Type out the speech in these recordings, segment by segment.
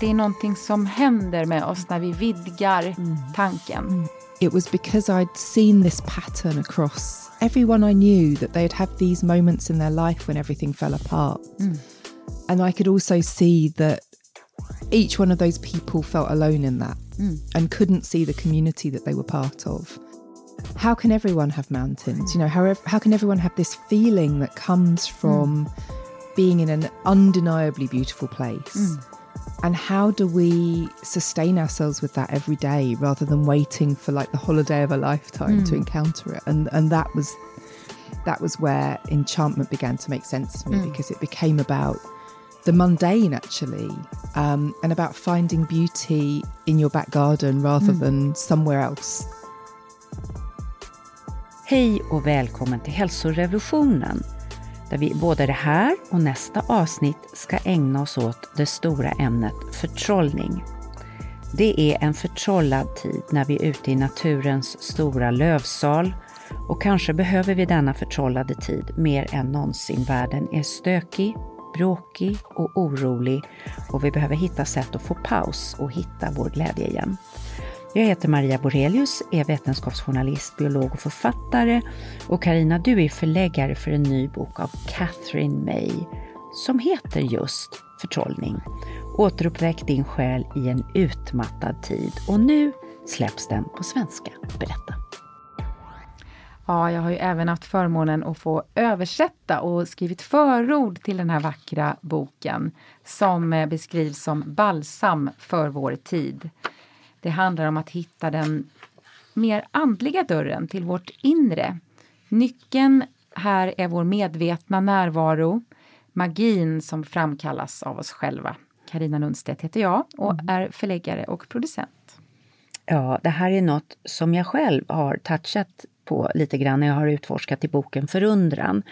det är någonting som händer med oss när vi vidgar mm. tanken. Mm. It was because I'd seen this pattern across everyone I knew that they'd have these moments in their life when everything fell apart. Mm. And I could also see that each one of those people felt alone in that mm. and couldn't see the community that they were part of. How can everyone have mountains? You know, how, how can everyone have this feeling that comes from mm. being in an undeniably beautiful place? Mm. And how do we sustain ourselves with that every day rather than waiting for like the holiday of a lifetime to mm. encounter it? And and that was that was where enchantment began to make sense to me mm. because it became about the mundane actually um, and about finding beauty in your back garden rather mm. than somewhere else. Hej och välkommen till hälsorevolutionen där vi både det här och nästa avsnitt ska ägna oss åt det stora ämnet förtrollning. Det är en förtrollad tid när vi är ute i naturens stora lövsal och kanske behöver vi denna förtrollade tid mer än någonsin. Världen är stökig, bråkig och orolig och vi behöver hitta sätt att få paus och hitta vår glädje igen. Jag heter Maria Borelius, är vetenskapsjournalist, biolog och författare och Karina, du är förläggare för en ny bok av Catherine May som heter just Förtrollning. Återuppväck din själ i en utmattad tid och nu släpps den på svenska. Berätta! Ja, jag har ju även haft förmånen att få översätta och skrivit förord till den här vackra boken som eh, beskrivs som balsam för vår tid. Det handlar om att hitta den mer andliga dörren till vårt inre. Nyckeln här är vår medvetna närvaro, magin som framkallas av oss själva. Karina Lundstedt heter jag och mm. är förläggare och producent. Ja, det här är något som jag själv har touchat på lite grann när jag har utforskat i boken Förundran.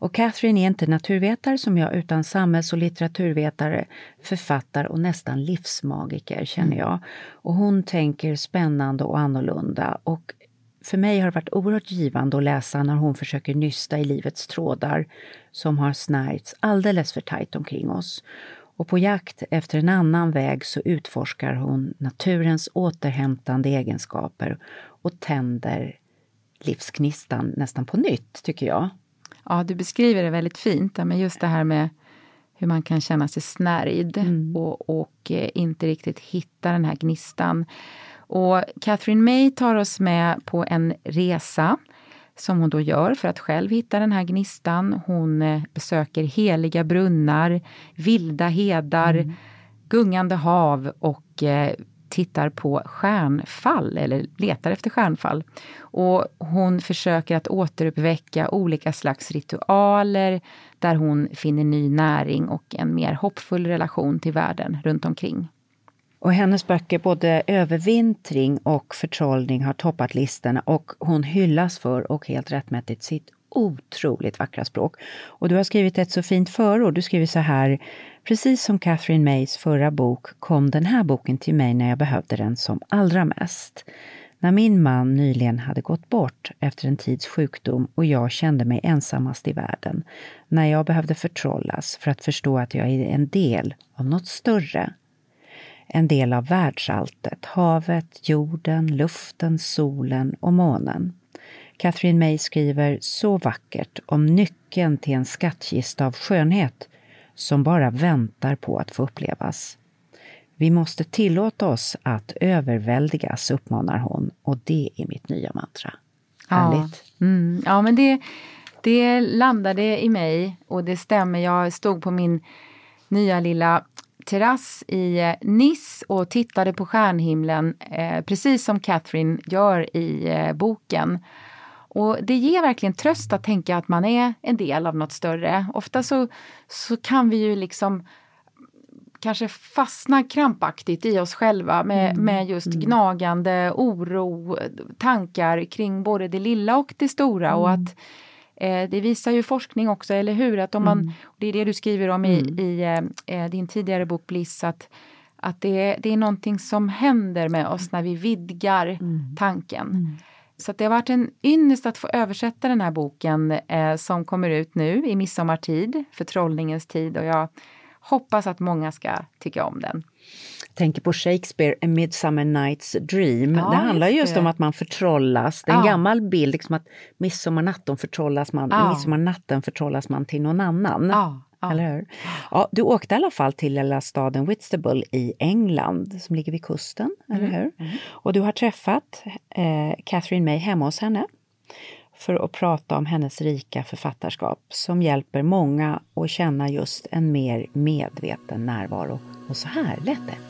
Och Catherine är inte naturvetare som jag utan samhälls och litteraturvetare, författare och nästan livsmagiker känner jag. Och hon tänker spännande och annorlunda och för mig har det varit oerhört givande att läsa när hon försöker nysta i livets trådar som har snärjts alldeles för tajt omkring oss. Och på jakt efter en annan väg så utforskar hon naturens återhämtande egenskaper och tänder livsknistan nästan på nytt, tycker jag. Ja, du beskriver det väldigt fint, men just det här med hur man kan känna sig snärjd mm. och, och eh, inte riktigt hitta den här gnistan. Och Catherine May tar oss med på en resa som hon då gör för att själv hitta den här gnistan. Hon eh, besöker heliga brunnar, vilda hedar, mm. gungande hav och eh, tittar på stjärnfall eller letar efter stjärnfall. Och hon försöker att återuppväcka olika slags ritualer där hon finner ny näring och en mer hoppfull relation till världen runt omkring. Och hennes böcker, både Övervintring och Förtrollning, har toppat listorna och hon hyllas för, och helt rättmätigt, sitt otroligt vackra språk. Och du har skrivit ett så fint förord. Du skriver så här. Precis som Catherine Mays förra bok kom den här boken till mig när jag behövde den som allra mest. När min man nyligen hade gått bort efter en tids sjukdom och jag kände mig ensammast i världen. När jag behövde förtrollas för att förstå att jag är en del av något större. En del av världsalltet, havet, jorden, luften, solen och månen. Catherine May skriver så vackert om nyckeln till en skattkista av skönhet som bara väntar på att få upplevas. Vi måste tillåta oss att överväldigas, uppmanar hon, och det är mitt nya mantra. Härligt! Ja, mm, ja men det, det landade i mig och det stämmer. Jag stod på min nya lilla terrass i eh, Nice och tittade på stjärnhimlen, eh, precis som Catherine gör i eh, boken. Och det ger verkligen tröst att tänka att man är en del av något större. Ofta så, så kan vi ju liksom kanske fastna krampaktigt i oss själva med, mm. med just mm. gnagande oro, tankar kring både det lilla och det stora. Mm. Och att eh, Det visar ju forskning också, eller hur? Att om man, mm. det är det du skriver om i, mm. i eh, din tidigare bok Bliss, att, att det, det är någonting som händer med oss när vi vidgar tanken. Så det har varit en ynnest att få översätta den här boken eh, som kommer ut nu i midsommartid, förtrollningens tid och jag hoppas att många ska tycka om den. tänker på Shakespeare, A Midsummer Night's Dream. Ja, det handlar just just det. om att man förtrollas. Det är en Ja. gammal bild, liksom att midsommarnatten förtrollas man, Ja. midsommarnatten förtrollas man till någon annan. Ja, ja. Eller hur? Ja, du åkte i alla fall till lilla staden Whitstable i England som ligger vid kusten, eller Mm, hur? Och du har träffat eh, Catherine May hemma hos henne för att prata om hennes rika författarskap som hjälper många att känna just en mer medveten närvaro. Och så här lät det.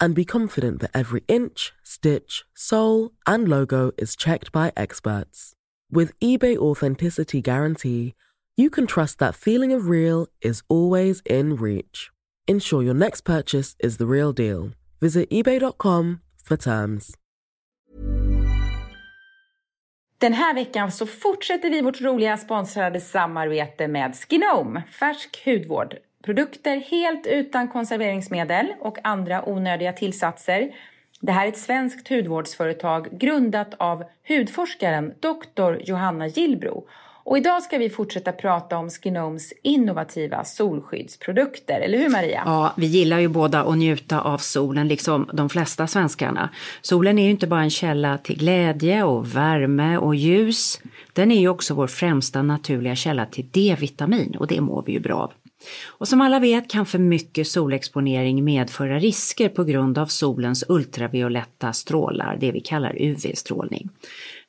and be confident that every inch, stitch, sole, and logo is checked by experts. With eBay Authenticity Guarantee, you can trust that feeling of real is always in reach. Ensure your next purchase is the real deal. Visit eBay.com for terms. Den här veckan så fortsätter vi vårt roliga sponsrade samarbete med Skinome, färsk hudvård. Produkter helt utan konserveringsmedel och andra onödiga tillsatser. Det här är ett svenskt hudvårdsföretag grundat av hudforskaren Dr. Johanna Gillbro. Och idag ska vi fortsätta prata om Skinomes innovativa solskyddsprodukter, eller hur Maria? Ja, vi gillar ju båda att njuta av solen, liksom de flesta svenskarna. Solen är ju inte bara en källa till glädje och värme och ljus. Den är ju också vår främsta naturliga källa till D-vitamin och det mår vi ju bra av. Och som alla vet kan för mycket solexponering medföra risker på grund av solens ultravioletta strålar, det vi kallar UV-strålning.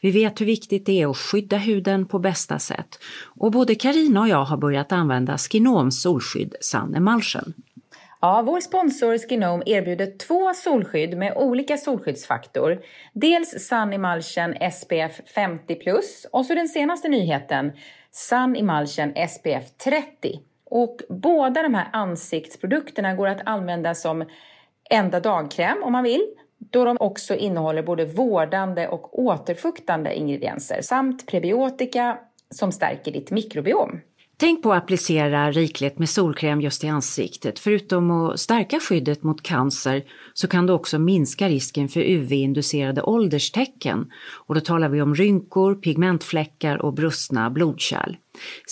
Vi vet hur viktigt det är att skydda huden på bästa sätt och både Karina och jag har börjat använda Skinoms solskydd Sun Emulsion. Ja, vår sponsor Skinome erbjuder två solskydd med olika solskyddsfaktor. Dels Sun Emulsion SPF 50+, och så den senaste nyheten, Sun Emulsion SPF 30. Och båda de här ansiktsprodukterna går att använda som enda dagkräm om man vill, då de också innehåller både vårdande och återfuktande ingredienser samt prebiotika som stärker ditt mikrobiom. Tänk på att applicera rikligt med solkräm just i ansiktet. Förutom att stärka skyddet mot cancer så kan det också minska risken för UV-inducerade ålderstecken. Och då talar vi om rynkor, pigmentfläckar och brustna blodkärl.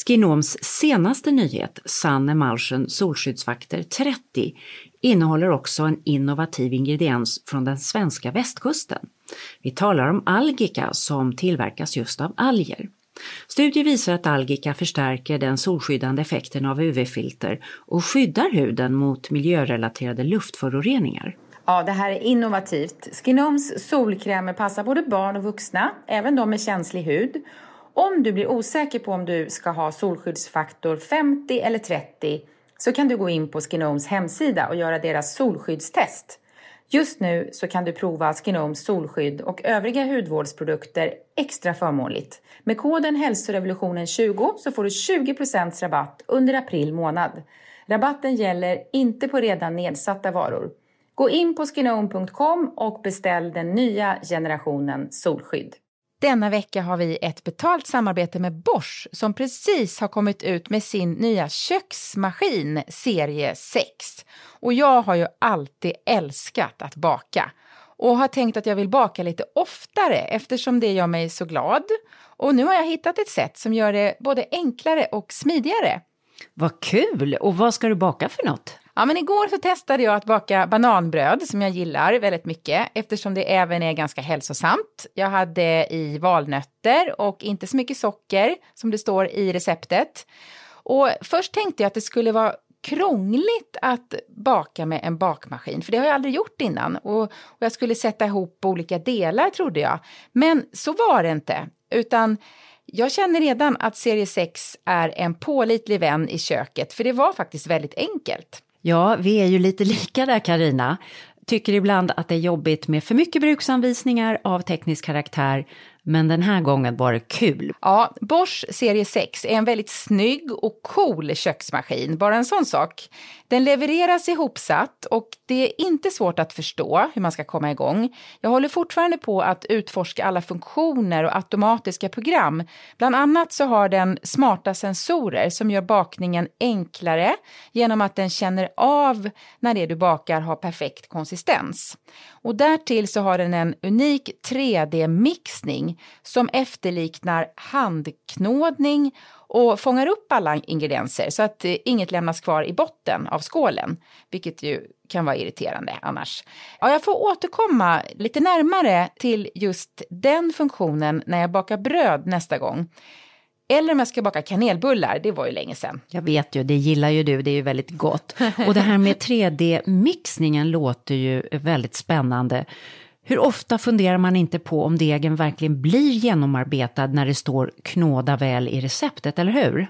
Skinoms senaste nyhet, Sun Emulsion solskyddsfaktor 30, innehåller också en innovativ ingrediens från den svenska västkusten. Vi talar om algika som tillverkas just av alger. Studier visar att algika förstärker den solskyddande effekten av UV-filter och skyddar huden mot miljörelaterade luftföroreningar. Ja, det här är innovativt. Skinoms solkrämer passar både barn och vuxna, även de med känslig hud. Om du blir osäker på om du ska ha solskyddsfaktor 50 eller 30 så kan du gå in på Skinoms hemsida och göra deras solskyddstest. Just nu så kan du prova Askinoms solskydd och övriga hudvårdsprodukter extra förmånligt. Med koden hälsorevolutionen20 så får du 20% rabatt under april månad. Rabatten gäller inte på redan nedsatta varor. Gå in på skinome.com och beställ den nya generationen solskydd. Denna vecka har vi ett betalt samarbete med Bosch som precis har kommit ut med sin nya köksmaskin serie 6. Och jag har ju alltid älskat att baka och har tänkt att jag vill baka lite oftare eftersom det gör mig så glad. Och nu har jag hittat ett sätt som gör det både enklare och smidigare. Vad kul! Och vad ska du baka för något? Ja, men igår så testade jag att baka bananbröd som jag gillar väldigt mycket eftersom det även är ganska hälsosamt. Jag hade i valnötter och inte så mycket socker som det står i receptet. Och först tänkte jag att det skulle vara krångligt att baka med en bakmaskin, för det har jag aldrig gjort innan. Och, och jag skulle sätta ihop olika delar trodde jag. Men så var det inte, utan jag känner redan att serie 6 är en pålitlig vän i köket, för det var faktiskt väldigt enkelt. Ja, vi är ju lite lika där Karina. Tycker ibland att det är jobbigt med för mycket bruksanvisningar av teknisk karaktär, men den här gången var det kul. Ja, Bosch serie 6 är en väldigt snygg och cool köksmaskin, bara en sån sak. Den levereras ihopsatt och det är inte svårt att förstå hur man ska komma igång. Jag håller fortfarande på att utforska alla funktioner och automatiska program. Bland annat så har den smarta sensorer som gör bakningen enklare genom att den känner av när det du bakar har perfekt konsistens. Och därtill så har den en unik 3D-mixning som efterliknar handknådning och fångar upp alla ingredienser så att eh, inget lämnas kvar i botten av skålen, vilket ju kan vara irriterande annars. Ja, jag får återkomma lite närmare till just den funktionen när jag bakar bröd nästa gång. Eller om jag ska baka kanelbullar, det var ju länge sedan. Jag vet ju, det gillar ju du, det är ju väldigt gott. Och det här med 3D-mixningen låter ju väldigt spännande. Hur ofta funderar man inte på om degen verkligen blir genomarbetad när det står knåda väl i receptet, eller hur?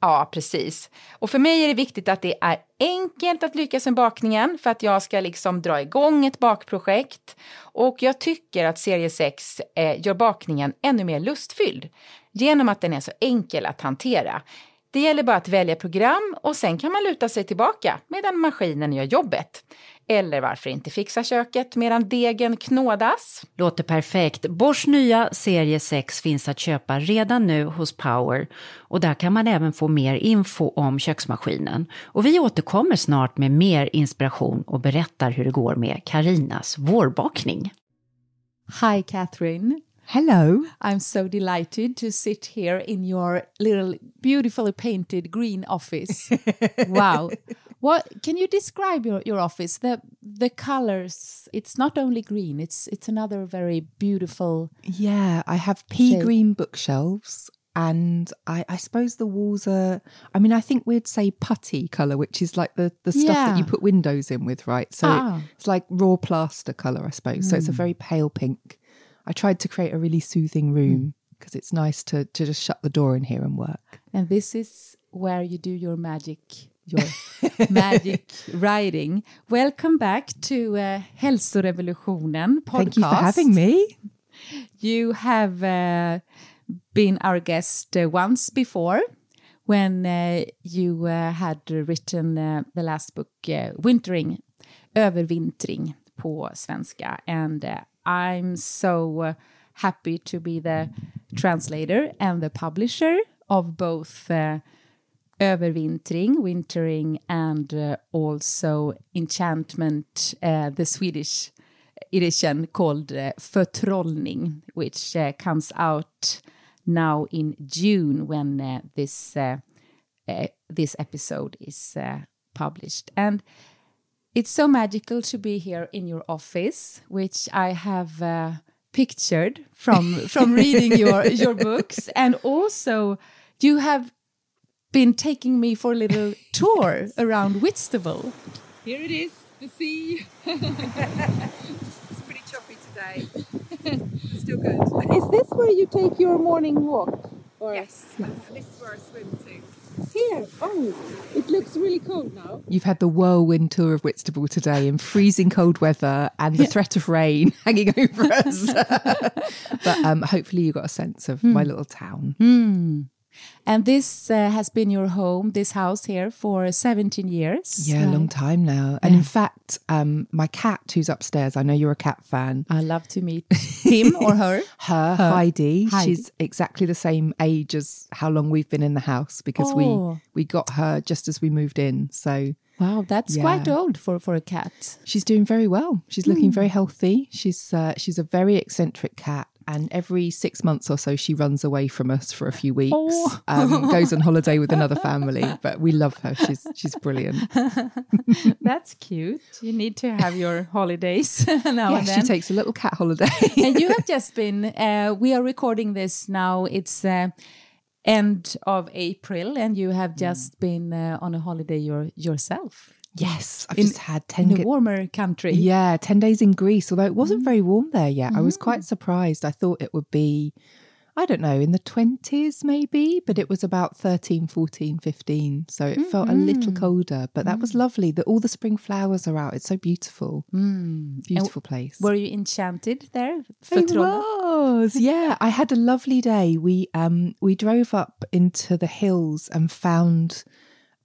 Ja, precis. Och för mig är det viktigt att det är enkelt att lyckas med bakningen för att jag ska liksom dra igång ett bakprojekt. Och jag tycker att serie 6 eh, gör bakningen ännu mer lustfylld genom att den är så enkel att hantera. Det gäller bara att välja program och sen kan man luta sig tillbaka medan maskinen gör jobbet. Eller varför inte fixa köket medan degen knådas? Låter perfekt. Bosch nya serie 6 finns att köpa redan nu hos Power och där kan man även få mer info om köksmaskinen. Och vi återkommer snart med mer inspiration och berättar hur det går med Karinas vårbakning. Hi Catherine. Hello. I'm so delighted to sit here in your little beautifully painted green office. wow. What can you describe your, your office? The the colors, it's not only green, it's it's another very beautiful Yeah, I have pea green bookshelves and I, I suppose the walls are I mean I think we'd say putty colour, which is like the, the stuff that you put windows in with, right? So Ah. it's like raw plaster colour, I suppose. So it's a very pale pink. I tried to create a really soothing room because it's nice to to just shut the door in here and work. And this is where you do your magic, your magic writing. Welcome back to uh, Hälsorevolutionen podcast. Thank you for having me. You have uh, been our guest uh, once before when uh, you uh, had written uh, the last book, uh, Wintering, Övervintring på svenska. And uh, I'm so happy to be the translator and the publisher of both uh, Övervintring, Wintering, and uh, also Enchantment, uh, the Swedish edition called uh, Förtrollning, which uh, comes out now in June when uh, this uh, uh, this episode is published. And it's so magical to be here in your office, which I have uh, pictured from from reading your your books, and also you have been taking me for a little tour around Whitstable. Here it is, the sea. it's pretty choppy today. Still good. Is this where you take your morning walk? Or Yes, this is where I swim too. Here. Oh, it looks really cold now. You've had the whirlwind tour of Whitstable today in freezing cold weather and the threat of rain hanging over us. but um, hopefully, you got a sense of my little town. And this uh, has been your home, this house here, for 17 years. Yeah, a long time now. And in fact, um, my cat who's upstairs, I know you're a cat fan. I love to meet him or her. Her, Heidi, Heidi. she's exactly the same age as how long we've been in the house because Oh. we we got her just as we moved in. So Wow, that's Yeah. quite old for, for a cat. she's doing very well. She's looking very healthy. She's uh, she's a very eccentric cat, and every six months or so she runs away from us for a few weeks. Oh. Um, goes on holiday with another family, but we love her. She's she's brilliant. That's cute. You need to have your holidays now yeah, and she takes a little cat holiday. and you have just been, uh, we are recording this now, it's uh, end of April, and you have just been uh, on a holiday your, yourself yes, I've In- just had ten. in a warmer country. Yeah, 10 days in Greece, although it wasn't Mm. very warm there yet. I was quite surprised. I thought it would be, I don't know, in the 20s maybe, but it was about 13, 14, 15. So it felt a little Mm-hmm. colder, but that was lovely that all the spring flowers are out. It's so beautiful. Beautiful place. Mm. Were you enchanted there? I Futrona? was, yeah. I had a lovely day. We um we drove up into the hills and found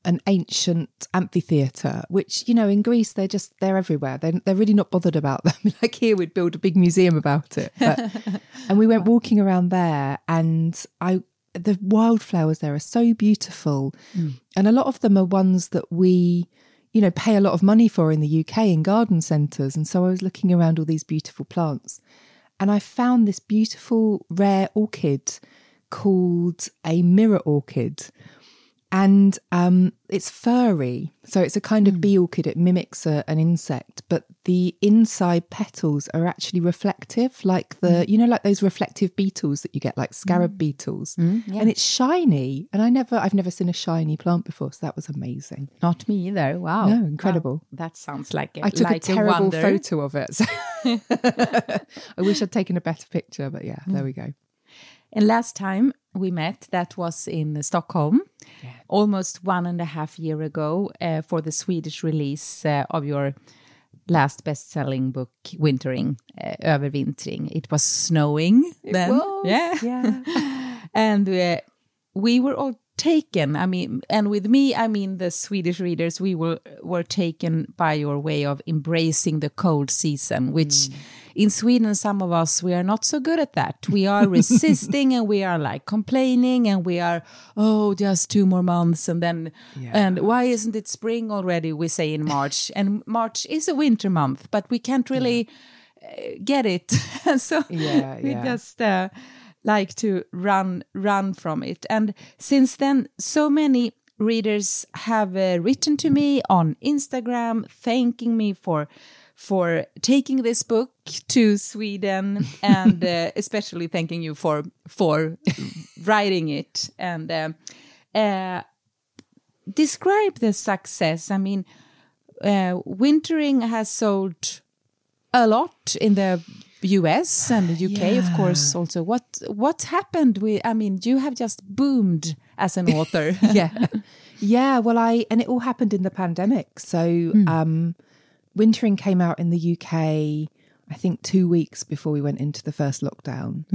an ancient amphitheatre, which you know in Greece they're just they're everywhere. They're they're really not bothered about them. like here, we'd build a big museum about it. But, and we went walking around there, and I the wildflowers there are so beautiful, mm. and a lot of them are ones that we you know pay a lot of money for in the UK in garden centres. And so I was looking around all these beautiful plants and I found this beautiful rare orchid called a mirror orchid. And um, it's furry. So it's a kind of hmm. bee orchid. It mimics a, an insect, but the inside petals are actually reflective, like the, hmm. you know, like those reflective beetles that you get, like scarab hmm. beetles. And it's shiny. And I never, I've never seen a shiny plant before. So that was amazing. Not me either. Wow. No, incredible. Wow. That sounds like it. I took like a terrible wonder. photo of it. So I wish I'd taken a better picture, but yeah, there we go. And last time we met, that was in Stockholm, almost one and a half year ago, uh, for the Swedish release uh, of your last best-selling book, Wintering, uh, Övervintring. It was snowing then, was, yeah, yeah. and uh, we were all taken. I mean, and with me, I mean the Swedish readers. We were were taken by your way of embracing the cold season, which. In Sweden, some of us, we are not so good at that. We are resisting and we are like complaining and we are, oh, just two more months. And then, and why isn't it spring already? We say in March. and March is a winter month, but we can't really uh, get it. so Yeah, we yeah. just uh, like to run run from it. And since then, so many readers have uh, written to me on Instagram thanking me for for taking this book to Sweden and uh, especially thanking you for for writing it and uh, uh, describe the success. I mean, uh, Wintering has sold a lot in the US and the UK, of course. Also, what what happened? with I mean, you have just boomed as an author. yeah. Yeah, well I and it all happened in the pandemic. So um Wintering came out in the UK I think 2 weeks before we went into the first lockdown.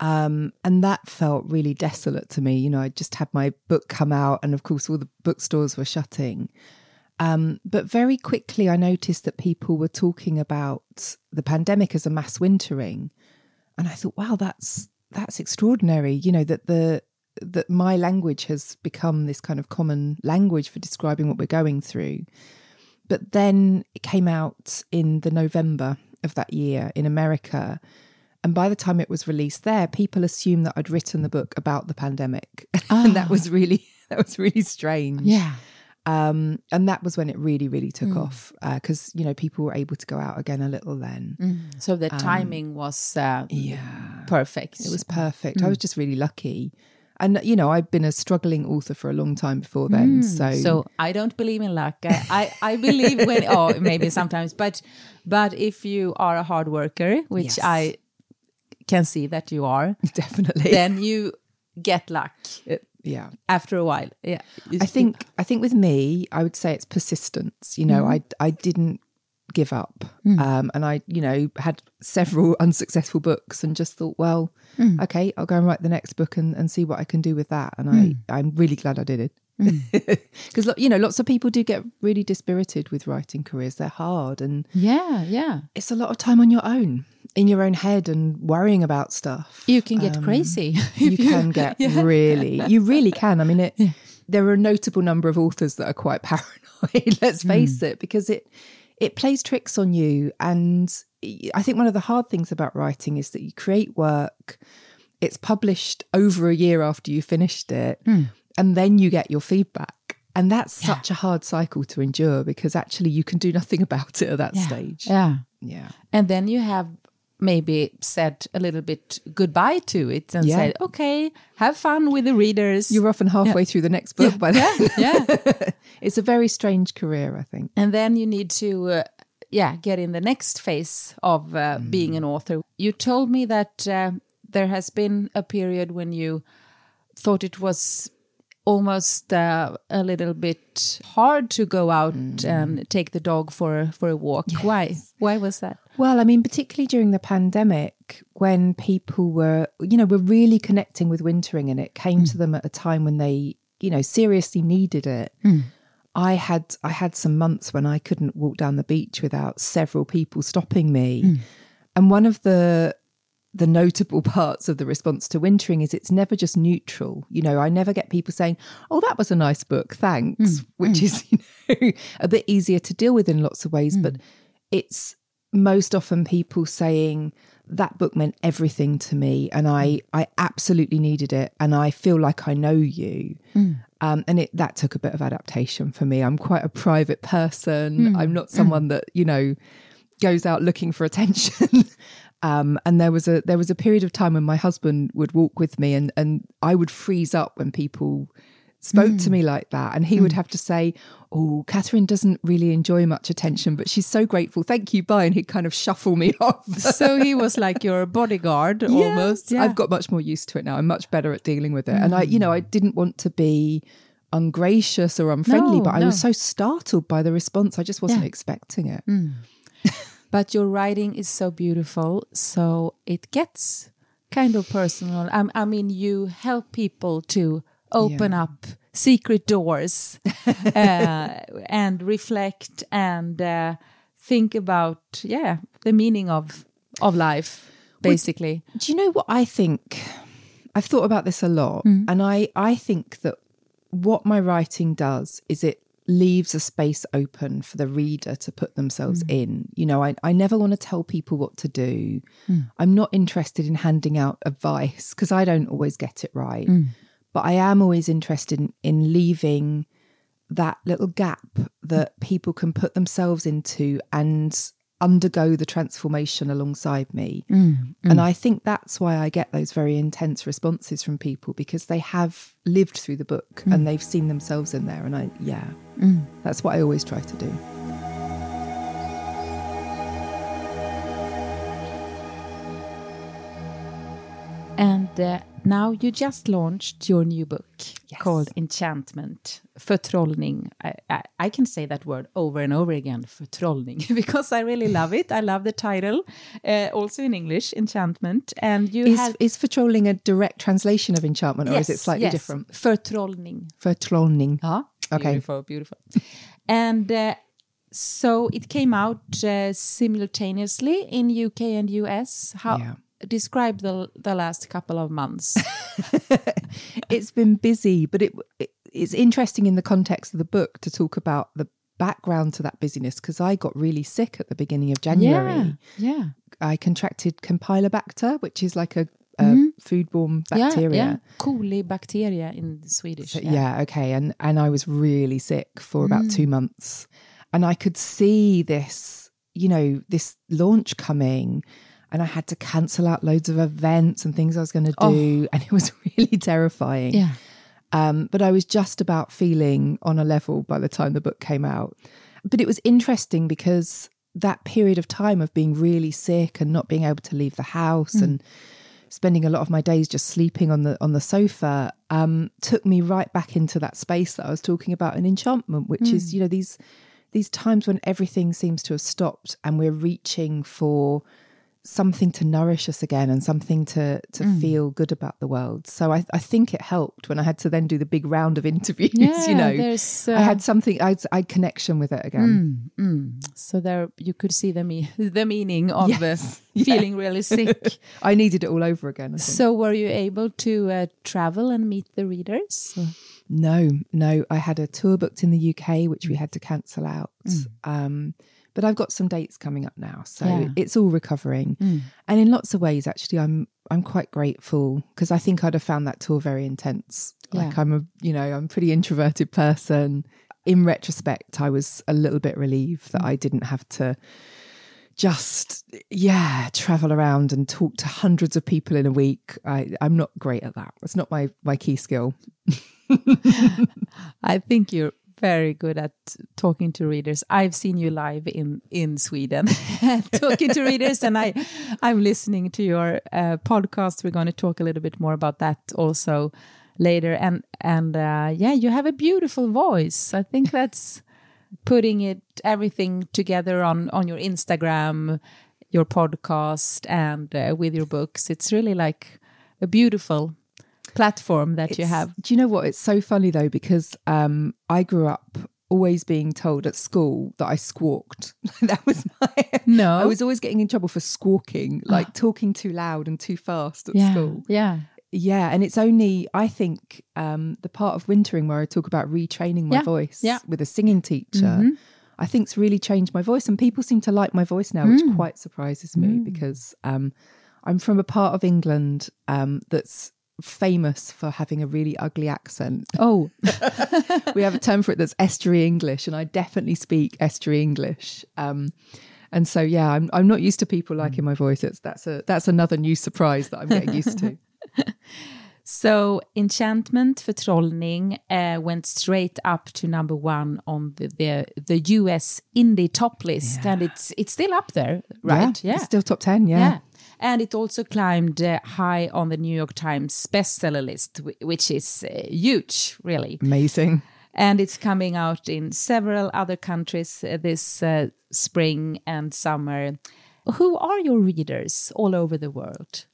Um and that felt really desolate to me. You know, I just had my book come out and of course all the bookstores were shutting. Um, but very quickly, I noticed that people were talking about the pandemic as a mass wintering, and I thought, wow, that's that's extraordinary. You know that the that my language has become this kind of common language for describing what we're going through. But then it came out in the November of that year in America. And by the time it was released there, people assumed that I'd written the book about the pandemic. and that was really that was really strange. yeah. Um, and that was when it really, really took mm. off uh, because you know people were able to go out again a little then. Mm. So the um, timing was uh, Yeah, perfect. it was perfect. I mm. was just really lucky, and you know I'd been a struggling author for a long time before then. So, So I don't believe in luck. I, I, I believe when oh maybe sometimes, but but if you are a hard worker, which Yes. I can see that you are, definitely, then you get luck. Uh, Yeah. after a while. Yeah, I think I think with me, I would say it's persistence. You know, mm-hmm. I I didn't give up, mm. um, and I you know had several unsuccessful books, and just thought, well, mm. okay, I'll go and write the next book and, and see what I can do with that. And I mm. I'm really glad I did it Mm. because you know lots of people do get really dispirited with writing careers. They're hard, and yeah, yeah. it's a lot of time on your own in your own head and worrying about stuff. You can get um, crazy. you can get really you really can i mean it there are a notable number of authors that are quite paranoid let's mm. face it because it it plays tricks on you and i think one of the hard things about writing is that you create work it's published over a year after you finished it hmm. And then you get your feedback. And that's such a hard cycle to endure because actually you can do nothing about it at that stage. Yeah. yeah. And then you have maybe said a little bit goodbye to it and Yeah. said, okay, have fun with the readers. you're often halfway through the next book by then. Yeah. it's a very strange career i think. And then you need to, uh, yeah, get in the next phase of uh, being an author. You told me that uh, there has been a period when you thought it was almost uh, a little bit hard to go out mm. and take the dog for for a walk. Why? Why was that? Well, I mean, particularly during the pandemic, when people were, you know, were really connecting with wintering and it came mm. to them at a time when they, you know, seriously needed it. Mm. I had I had some months when I couldn't walk down the beach without several people stopping me. And one of the the notable parts of the response to wintering is it's never just neutral. You know, I never get people saying, "Oh, that was a nice book, thanks," mm, which mm. is you know a bit easier to deal with in lots of ways, but mm. it's most often people saying that book meant everything to me and I I absolutely needed it and I feel like I know you. Um, and it that took a bit of adaptation for me. I'm quite a private person. I'm not someone that, you know, goes out looking for attention. Um, and there was a there was a period of time when my husband would walk with me and and I would freeze up when people spoke to hmm. me like that. And he would hmm. have to say, Oh, Katherine doesn't really enjoy much attention, but she's so grateful. Thank you, bye. And he'd kind of shuffle me off. so he was like your bodyguard almost. Yes. Yeah. I've got much more used to it now. I'm much better at dealing with it. And I, you know, I hmm. didn't want to be ungracious or unfriendly, No, but I no. was so startled by the response. I just wasn't Yeah. expecting it. but your writing is so beautiful, so it gets kind of personal. I, I mean, you help people to open Yeah. up secret doors uh, and reflect and uh, think about, yeah, the meaning of of life, basically. Do you know what I think? I've thought about this a lot, and I I think that what my writing does is it leaves a space open for the reader to put themselves hmm. in. You know, I, I never want to tell people what to do. Hmm. I'm not interested in handing out advice because I don't always get it right. Hmm. But I am always interested in, in leaving that little gap that people can put themselves into and undergo the transformation alongside me. Mm, and mm. I think that's why I get those very intense responses from people because they have lived through the book mm. and they've seen themselves in there. And I, yeah, that's what I always try to do. And uh, now you just launched your new book called Enchantment, Förtrollning. I, I, I can say that word over and over again, Förtrollning, because I really love it. I love the title, uh, also in English, Enchantment. And you Is, had is Förtrollning a direct translation of enchantment or is it slightly yes, different? Förtrollning. Förtrollning. Ja, Okay. beautiful, beautiful. and uh, so it came out uh, simultaneously in UK and US. How Yeah. Describe the the last couple of months? it's been busy, but it, it it's interesting in the context of the book to talk about the background to that busyness because I got really sick at the beginning of January. yeah. I contracted Campylobacter, which is like a, a foodborne bacteria. Yeah, yeah. Colibacteria in Swedish. So, yeah. okay. And and I was really sick for about Mm. two months. And I could see this, you know, this launch coming. And I had to cancel out loads of events and things I was going to do. And it was really terrifying. Oh. Yeah. Um, but I was just about feeling on a level by the time the book came out. But it was interesting because that period of time of being really sick and not being able to leave the house Mm. and spending a lot of my days just sleeping on the on the sofa um, took me right back into that space that I was talking about in enchantment, which is you know these these times when everything seems to have stopped and we're reaching for something to nourish us again and something to to Mm. feel good about the world. So I, I think it helped when I had to then do the big round of interviews. Yeah, you know, there's, I uh, had something. I had, I connection with it again. Mm, mm. So there you could see the me- the meaning of Yes. uh, feeling really sick. I needed it all over again. I think. so were you able to uh, travel and meet the readers? No, no. I had a tour booked in the UK, which we had to cancel out. Um, but I've got some dates coming up now, so Yeah. it's all recovering. Mm. And in lots of ways, actually, I'm I'm quite grateful because I think I'd have found that tour very intense. Like I'm a, you know, I'm a pretty introverted person. In retrospect, I was a little bit relieved that mm. I didn't have to just yeah travel around and talk to hundreds of people in a week I, i'm not great at that it's not my my key skill I think you're very good at talking to readers. I've seen you live in in Sweden talking to readers, and I I'm listening to your uh, podcast. We're going to talk a little bit more about that also later. And and uh, yeah, you have a beautiful voice. I think that's putting it everything together on on your Instagram, your podcast, and uh, with your books. It's really like a beautiful platform that you have. Do you know what? It's so funny though because um, I grew up always being told at school that I squawked. that was my. No. Ah. I was always getting in trouble for squawking, like talking too loud and too fast at yeah, school. yeah. Yeah, and it's only I think um, the part of wintering where I talk about retraining my Yeah, voice yeah. with a singing teacher. Mhm. I think's really changed my voice, and people seem to like my voice now, Mm. which quite surprises me because um, I'm from a part of England um, that's famous for having a really ugly accent. Oh, we have a term for it that's estuary English, and I definitely speak estuary English. Um, and so, yeah, I'm I'm not used to people liking my voice. It's that's a that's another new surprise that I'm getting used to. so Enchantment Förtrollning uh, went straight up to number one on the the, the US indie top list, and it's it's still up there, right? Yeah, it's still top ten. Yeah. And it also climbed uh, high on the New York Times bestseller list, wh- which is uh, huge, really. amazing. And it's coming out in several other countries uh, this uh, spring and summer. Who are your readers all over the world?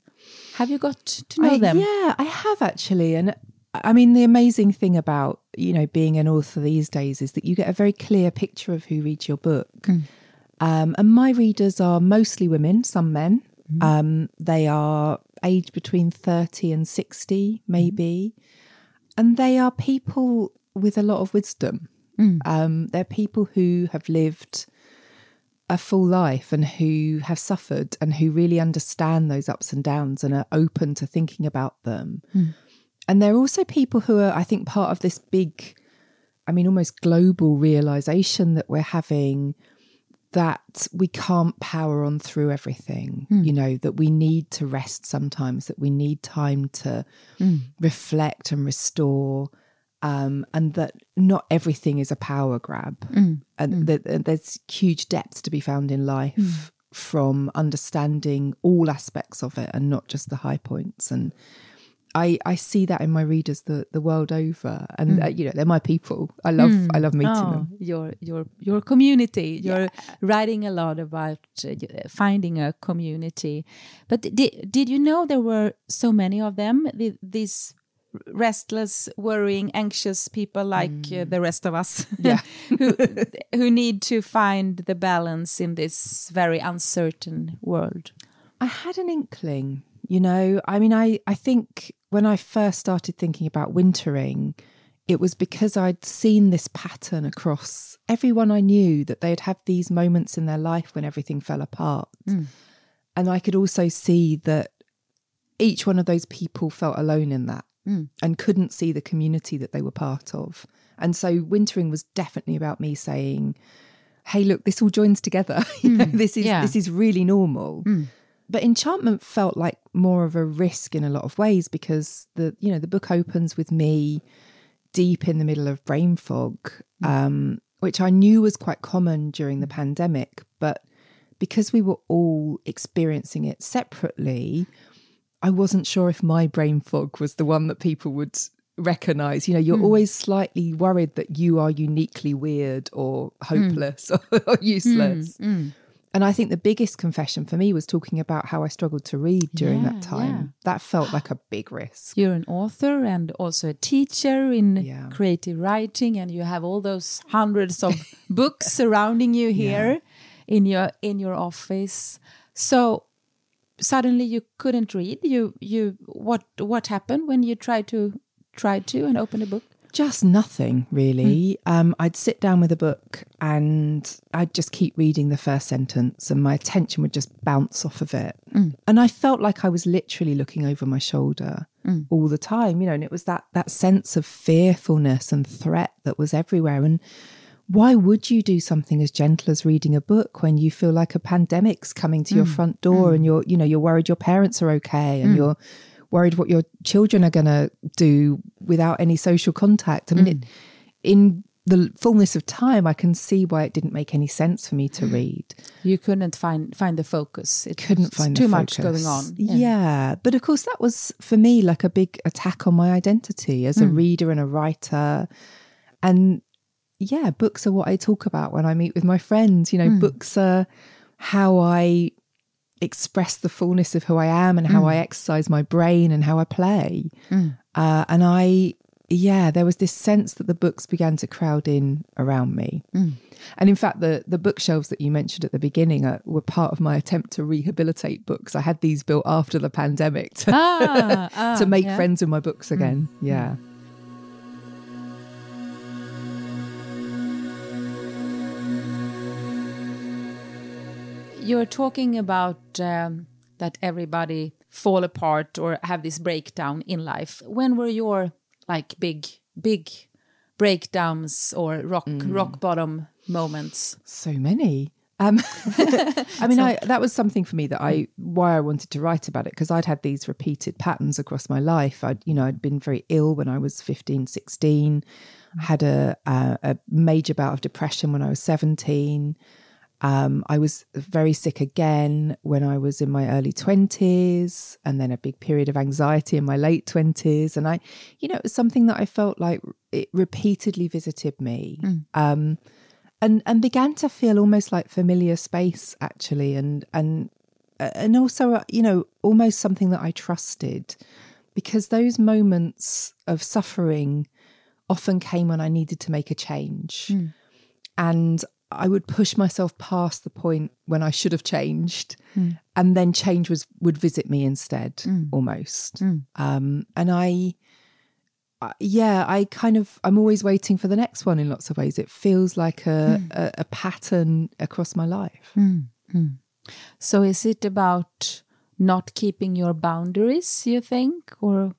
Have you got to know I- them? Yeah, I have actually. And I mean, the amazing thing about, you know, being an author these days is that you get a very clear picture of who reads your book. Um, and my readers are mostly women, some men. Um, they are aged between 30 and 60, maybe. And they are people with a lot of wisdom. Um, they're people who have lived a full life and who have suffered and who really understand those ups and downs and are open to thinking about them. And they're also people who are, I think, part of this big, I mean, almost global realization that we're having that we can't power on through everything, hmm. you know, that we need to rest sometimes, that we need time to hmm. reflect and restore. Um, and that not everything is a power grab, hmm. and that that there's huge depths to be found in life from understanding all aspects of it and not just the high points. And I I see that in my readers the the world over, and uh, you know they're my people. I love I love meeting Oh, them. your your your community. You're writing a lot about uh, finding a community. But did did you know there were so many of them? The, these restless, worrying, anxious people like uh, the rest of us, Yeah. who who need to find the balance in this very uncertain world. I had an inkling, you know. I mean, I, I think when I first started thinking about wintering, it was because I'd seen this pattern across everyone I knew that they'd have these moments in their life when everything fell apart. Hmm. And I could also see that each one of those people felt alone in that hmm. and couldn't see the community that they were part of. And so wintering was definitely about me saying, hey, look, this all joins together. you know, hmm. this is yeah. this is really normal. But enchantment felt like more of a risk in a lot of ways because the you know the book opens with me deep in the middle of brain fog, um, which I knew was quite common during the pandemic, but because we were all experiencing it separately, I wasn't sure if my brain fog was the one that people would recognize. You know, you're Hmm. always slightly worried that you are uniquely weird or hopeless or useless. Mm. And I think the biggest confession for me was talking about how I struggled to read during Yeah, that time. yeah. That felt like a big risk. You're an author and also a teacher in Yeah. creative writing, and you have all those hundreds of books surrounding you here in your in your office. So suddenly you couldn't read. You you what what happened when you tried to try to and open a book? Just nothing really. Hmm. Um, I'd sit down with a book and I'd just keep reading the first sentence, and my attention would just bounce off of it. Hmm. And I felt like I was literally looking over my shoulder hmm. all the time, you know. And it was that that sense of fearfulness and threat that was everywhere. And why would you do something as gentle as reading a book when you feel like a pandemic's coming to your front door and you're, you know, you're worried your parents are okay and you're worried what your children are going to do without any social contact. I mean, mm. it, in the fullness of time, I can see why it didn't make any sense for me to mm. read. You couldn't find find the focus. It Couldn't find too the much going on. Yeah. but of course, that was for me like a big attack on my identity as a mm. reader and a writer. And yeah, books are what I talk about when I meet with my friends. You know, books are how I express the fullness of who I am and how I exercise my brain and how I play. Uh, and I, yeah, there was this sense that the books began to crowd in around me. And in fact, the the bookshelves that you mentioned at the beginning are, were part of my attempt to rehabilitate books. I had these built after the pandemic to, Ah, ah, to make yeah. friends with my books again. Yeah. You're talking about um, that everybody fall apart or have this breakdown in life. When were your like big, big breakdowns or rock rock bottom moments? so many. Um, I mean, I, that was something for me that I why I wanted to write about it because I'd had these repeated patterns across my life. I'd you know I'd been very ill when I was 15, 16, had a a, a major bout of depression when I was seventeen. Um, I was very sick again when I was in my early 20s, and then a big period of anxiety in my late 20s. And I, you know, it was something that I felt like it repeatedly visited me. Um, and and began to feel almost like familiar space actually and and and also uh, you know almost something that I trusted because those moments of suffering often came when I needed to make a change and I would push myself past the point when I should have changed hmm. and then change was would visit me instead hmm. almost. Hmm. Um and I uh, yeah, I kind of I'm always waiting for the next one in lots of ways. It feels like a, a, a pattern across my life. So is it about not keeping your boundaries, you think? Or?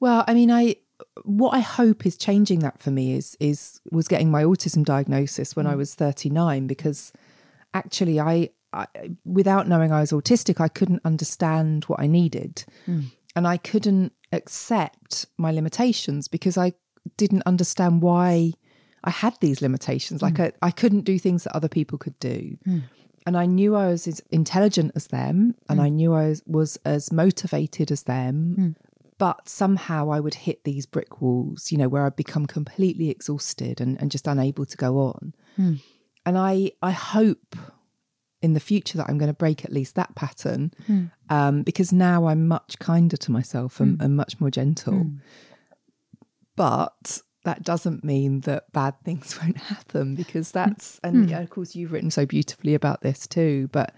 Well, I mean, I what I hope is changing that for me is is was getting my autism diagnosis when I mm. was 39 because actually I, I without knowing I was autistic, I couldn't understand what I needed. Mm. And I couldn't accept my limitations because I didn't understand why I had these limitations. Like mm. I, I couldn't do things that other people could do. And I knew I was as intelligent as them and I knew I was, was as motivated as them. But somehow I would hit these brick walls, you know, where I'd become completely exhausted and, and just unable to go on. Hmm. And I I hope in the future that I'm going to break at least that pattern hmm. um, because now I'm much kinder to myself and, hmm. and much more gentle. But that doesn't mean that bad things won't happen because that's and yeah, of course you've written so beautifully about this too. But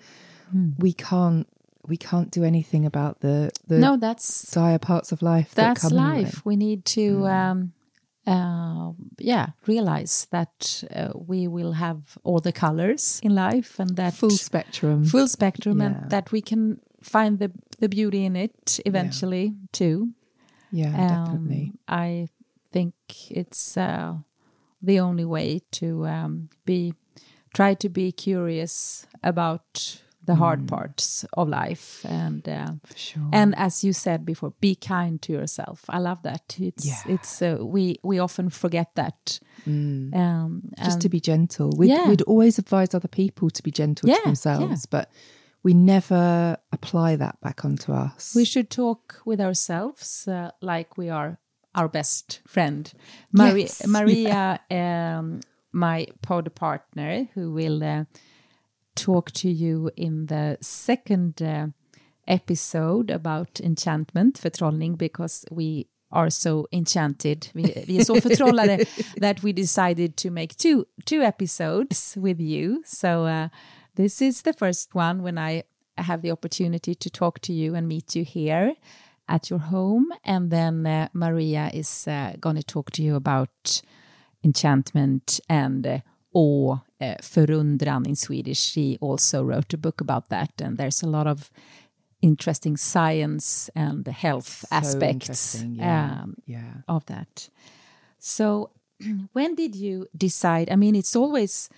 we can't we can't do anything about the the no, that's dire parts of life. that's that come life. We need to, um, uh, yeah, realize that uh, we will have all the colors in life, and that Full spectrum. full spectrum, Yeah. and that we can find the the beauty in it eventually too. yeah, Um, definitely. I think it's uh, the only way to um, be try to be curious about the hard parts of life and uh, Sure. and as you said before be kind to yourself i love that it's Yeah. it's uh, we we often forget that um just to be gentle. We'd, Yeah. we'd always advise other people to be gentle Yeah, to themselves, but we never apply that back onto us. We should talk with ourselves uh, like we are our best friend. Mari- Yes, Maria, um, my pod partner, who will uh, talk to you in the second uh, episode about enchantment, förtrollning, because we are so enchanted. Vi, vi är så förtrollade that we decided to make two two episodes with you. So uh, this is the first one when I have the opportunity to talk to you and meet you here at your home, and then uh, Maria is uh, going to talk to you about enchantment and awe, uh, förundran in Swedish. She also wrote a book about that, and there's a lot of interesting science and health So aspects yeah, um, yeah. of that. So, when did you decide? I mean, it's always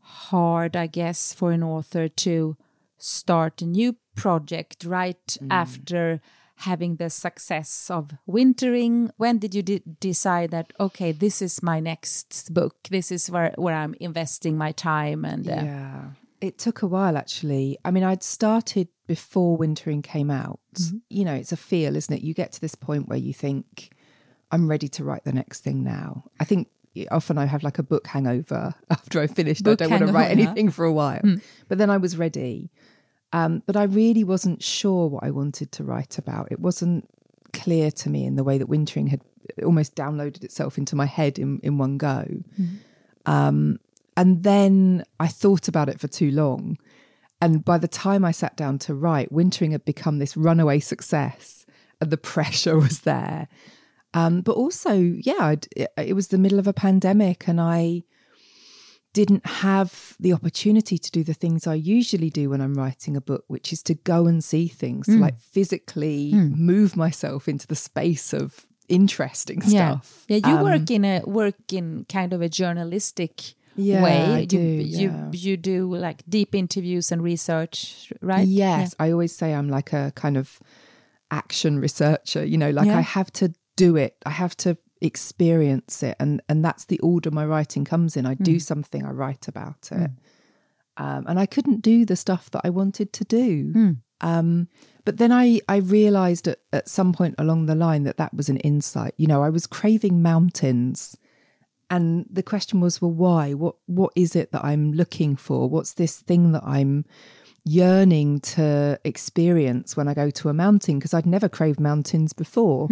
hard, I guess, for an author to start a new project right after having the success of wintering. When did you de- decide that okay, this is my next book? This is where where I'm investing my time and uh, Yeah. It took a while actually. I mean, I'd started before Wintering came out. You know, it's a feel, isn't it? You get to this point where you think, I'm ready to write the next thing now. I think often I have like a book hangover after I finished. Book I don't want to write anything for a while. But then I was ready. Um, but I really wasn't sure what I wanted to write about. It wasn't clear to me in the way that Wintering had almost downloaded itself into my head in, in one go. Um, and then I thought about it for too long. And by the time I sat down to write, Wintering had become this runaway success and the pressure was there. Um, but also, yeah, I'd, it, it was the middle of a pandemic and I didn't have the opportunity to do the things I usually do when I'm writing a book, which is to go and see things, to like physically move myself into the space of interesting stuff. Yeah, you Um, work in a work in kind of a journalistic Yeah, way. I you, do, you yeah. you do like deep interviews and research, right? Yes, I always say I'm like a kind of action researcher. You know, like Yeah. I have to do it. I have to experience it, and and that's the order my writing comes in. I do Hmm. something, I write about it, um, and I couldn't do the stuff that I wanted to do. Hmm. Um, but then I I realised at, at some point along the line that that was an insight. You know, I was craving mountains. And the question was, well, why? What what is it that I'm looking for? What's this thing that I'm yearning to experience when I go to a mountain? Because I'd never craved mountains before.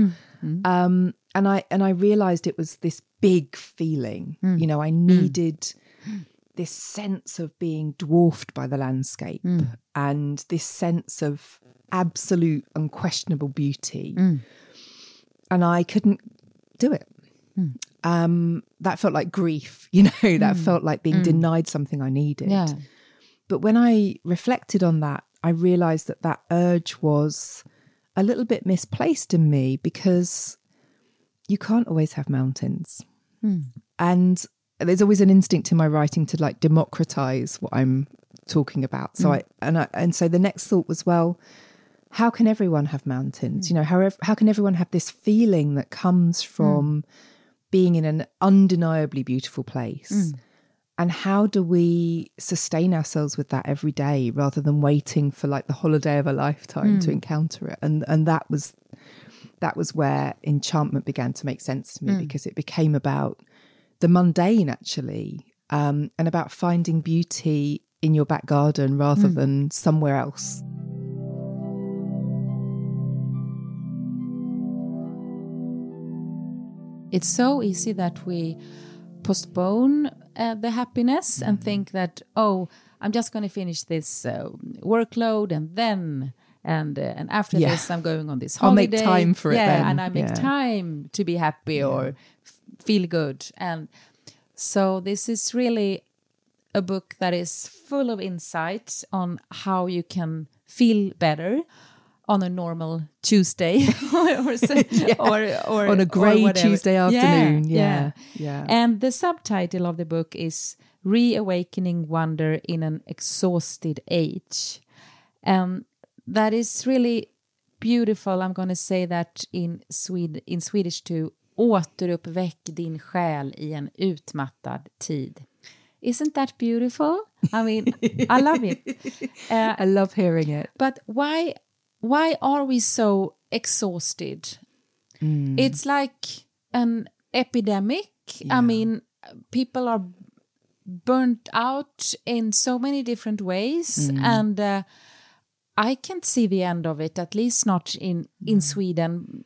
Um, and I and I realized it was this big feeling. Hmm. You know, I hmm. needed this sense of being dwarfed by the landscape hmm. and this sense of absolute unquestionable beauty. And I couldn't do it um, that felt like grief, you know, that felt like being denied something I needed. Yeah. But when I reflected on that, I realized that that urge was a little bit misplaced in me because you can't always have mountains. Hmm. And there's always an instinct in my writing to like democratize what I'm talking about. So hmm. I and I and so the next thought was, well, how can everyone have mountains? Hmm. You know, how how can everyone have this feeling that comes from being in an undeniably beautiful place? And how do we sustain ourselves with that every day rather than waiting for like the holiday of a lifetime to encounter it? And and that was that was where enchantment began to make sense to me because it became about the mundane actually um, and about finding beauty in your back garden rather than somewhere else. It's so easy that we postpone uh, the happiness and think that oh, I'm just going to finish this uh, workload and then and uh, and after Yeah. this I'm going on this holiday. I'll make time for it Yeah, then. and I make Yeah. time to be happy or f- feel good. And so this is really a book that is full of insight on how you can feel better on a normal Tuesday or, say- or, or On a grey. Tuesday afternoon. Yeah, yeah. And the subtitle of the book is Reawakening Wonder in an Exhausted Age. Um, that is really beautiful. I'm going to say that in, Swed in Swedish too. Återuppväck din själ i en utmattad tid. Isn't that beautiful? I mean, I love it. Uh, I love hearing it. but why why are we so exhausted? It's like an epidemic. I mean, people are burnt out in so many different ways, and uh, I can't see the end of it. At least not in in Sweden,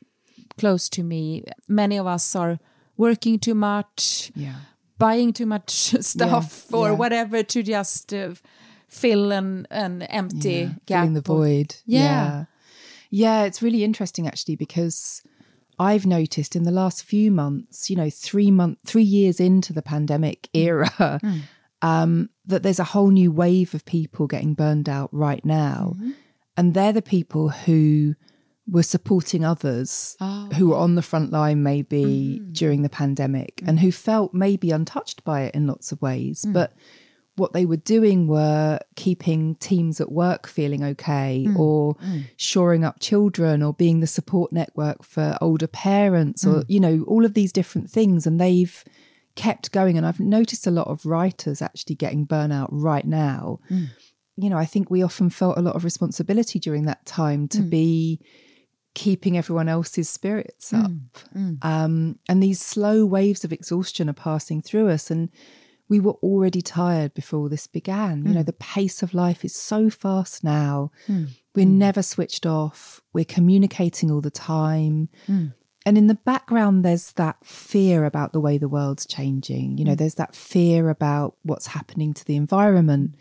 close to me. Many of us are working too much Yeah. buying too much stuff or yeah. whatever to just uh, fill an, an empty gap. filling the void. Yeah. yeah. Yeah, it's really interesting actually because I've noticed in the last few months, you know, three month, three years into the pandemic era, um, that there's a whole new wave of people getting burned out right now, and they're the people who were supporting others oh, who were on the front line maybe mm. during the pandemic and who felt maybe untouched by it in lots of ways, mm. but what they were doing were keeping teams at work feeling okay mm. or shoring up children or being the support network for older parents or you know all of these different things. And they've kept going. And i've noticed a lot of writers actually getting burnout right now you know i think we often felt a lot of responsibility during that time to mm. be keeping everyone else's spirits mm. up mm. um, and these slow waves of exhaustion are passing through us and we were already tired before all this began. You know, the pace of life is so fast now. We're never switched off. We're communicating all the time. And in the background, there's that fear about the way the world's changing. You know, there's that fear about what's happening to the environment.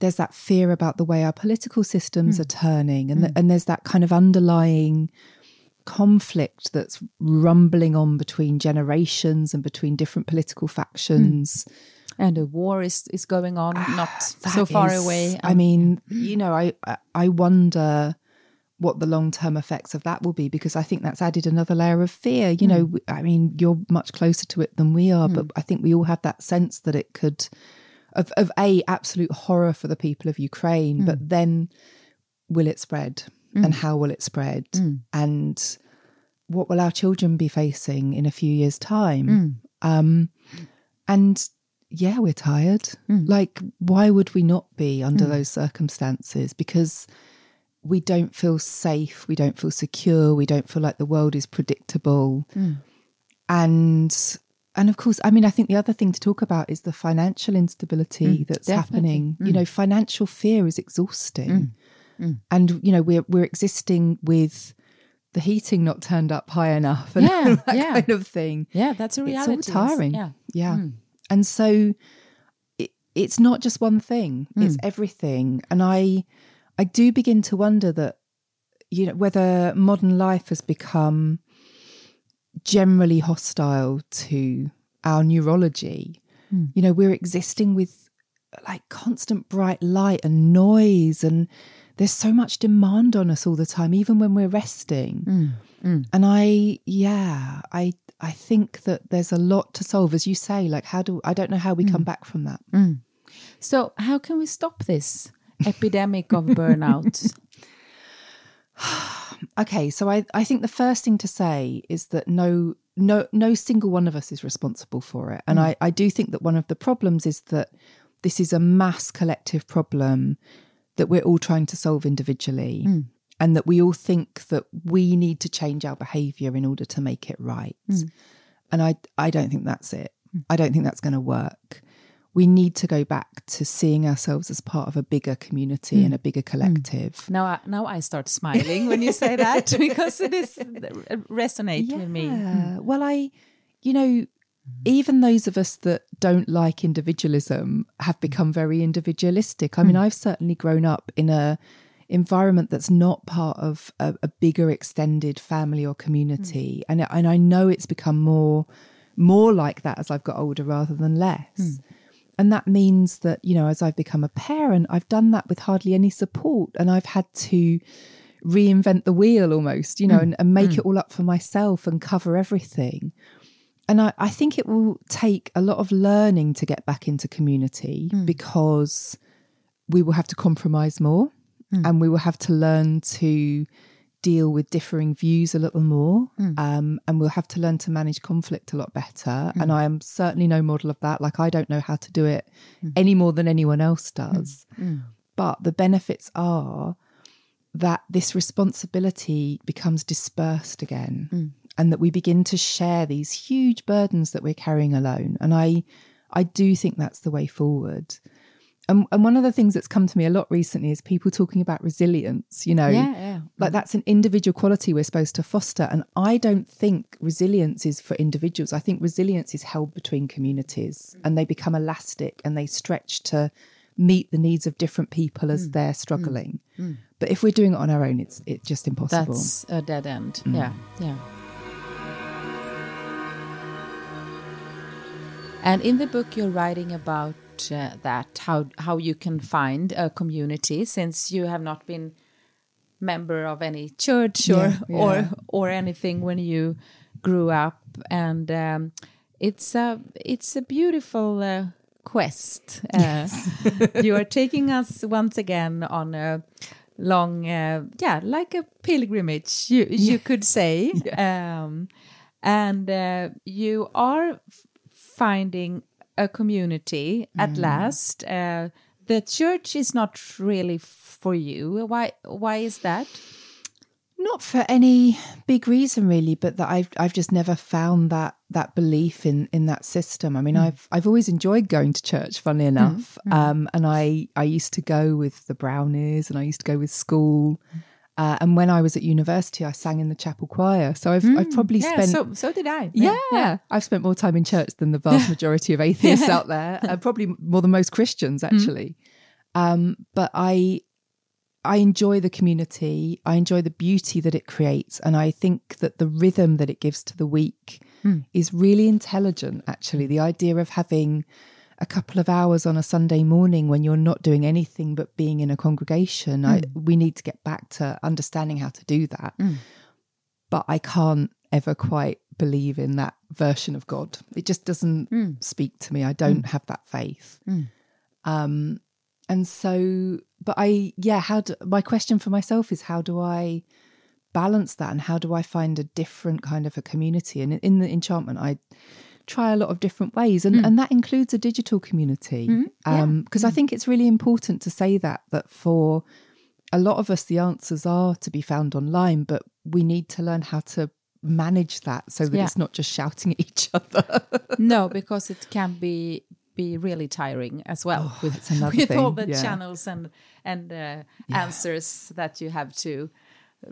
There's that fear about the way our political systems hmm. are turning. And, th- hmm. and there's that kind of underlying conflict that's rumbling on between generations and between different political hmm. factions. And a war is, is going on, ah, not so far is- away. I um, mean, you know, I I- I wonder what the long term effects of that will be because I think that's added another layer of fear. You know, I mean, you're much closer to it than we are, but I think we all have that sense that it could of of a absolute horror for the people of Ukraine, but mm. then will it spread? And mm. how will it spread? Mm. And what will our children be facing in a few years time? Um and yeah we're tired. Like why would we not be under those circumstances? Because we don't feel safe we don't feel secure we don't feel like the world is predictable. And and of course i mean i think the other thing to talk about is the financial instability mm, that's happening mm. you know financial fear is exhausting mm, and you know we're we're existing with the heating not turned up high enough and Yeah, that yeah. kind of thing yeah, that's a reality. it's all tiring. Yeah. Yeah. And so it, it's not just one thing, it's Mm. everything. And I I do begin to wonder that you know whether modern life has become generally hostile to our neurology. Hmm. You know, we're existing with like constant bright light and noise and there's so much demand on us all the time even when we're resting Hmm. and i yeah i i think that there's a lot to solve as you say like how do i don't know how we Hmm. come back from that So, how can we stop this epidemic of burnout? okay so i i think the first thing to say is that no no no single one of us is responsible for it. And mm. i i do think that one of the problems is that this is a mass collective problem that we're all trying to solve individually mm. and that we all think that we need to change our behavior in order to make it right. Mm. And i i don't think that's it. I don't think that's going to work we need to go back to seeing ourselves as part of a bigger community hmm. and a bigger hmm. collective. Now, I, now I start smiling when you say that because it is uh, resonate with me. Yeah. Hmm. Well, I, you know, even those of us that don't like individualism have become very individualistic. I mean, I've certainly grown up in a environment that's not part of a, a bigger extended family or community, and and I know it's become more more like that as I've got older rather than less. And that means that, you know, as I've become a parent, I've done that with hardly any support and I've had to reinvent the wheel almost, you know, mm. and, and make mm. it all up for myself and cover everything. And I, I think it will take a lot of learning to get back into community mm. because we will have to compromise more and we will have to learn to deal with differing views a little more hmm. um, and we'll have to learn to manage conflict a lot better. And hmm. i am certainly no model of that. Like i don't know how to do it hmm. any more than anyone else does. But the benefits are that this responsibility becomes dispersed again and that we begin to share these huge burdens that we're carrying alone. And i i do think that's the way forward and, and one of the things that's come to me a lot recently is people talking about resilience you know? Yeah, yeah. like that's an individual quality we're supposed to foster. And i don't think resilience is for individuals. I think resilience is held between communities and they become elastic and they stretch to meet the needs of different people as mm, they're mm, struggling. Mm. but if we're doing it on our own it's it's just impossible. That's a dead end. Yeah, yeah. And in the book, you're writing about uh, that how how you can find a community since you have not been member of any church or Yeah, yeah. or or anything when you grew up, and um, it's a it's a beautiful uh, quest. Uh, you are taking us once again on a long, uh, yeah, like a pilgrimage, you you could say, um, and uh, you are finding a community at mm. last. Uh, the church is not really for you. Why? Why is that? not for any big reason really but that i've i've just never found that that belief in in that system i mean mm. i've i've always enjoyed going to church funnily mm. enough um and i i used to go with the brownies and i used to go with school uh, and when i was at university i sang in the chapel choir so i've i've probably Yeah, spent so so did I. yeah, yeah. I've spent more time in church than the vast majority of atheists out there, uh, probably more than most Christians actually. Um, but I, I enjoy the community. I enjoy the beauty that it creates, and I think that the rhythm that it gives to the week is really intelligent. Actually, the idea of having a couple of hours on a Sunday morning when you're not doing anything but being in a congregation, I, mm. we need to get back to understanding how to do that mm. but I can't ever quite believe in that version of God. It just doesn't mm. speak to me. I don't have that faith. Um, and so, but I, yeah, how do, my question for myself is how do I balance that and how do I find a different kind of a community? And in the enchantment, I try a lot of different ways and, and that includes a digital community. Um because i think it's really important to say that that for a lot of us the answers are to be found online but we need to learn how to manage that so that Yeah. it's not just shouting at each other. No, because it can be be really tiring as well with, Oh, with all thing, the yeah. channels and and uh, answers that you have to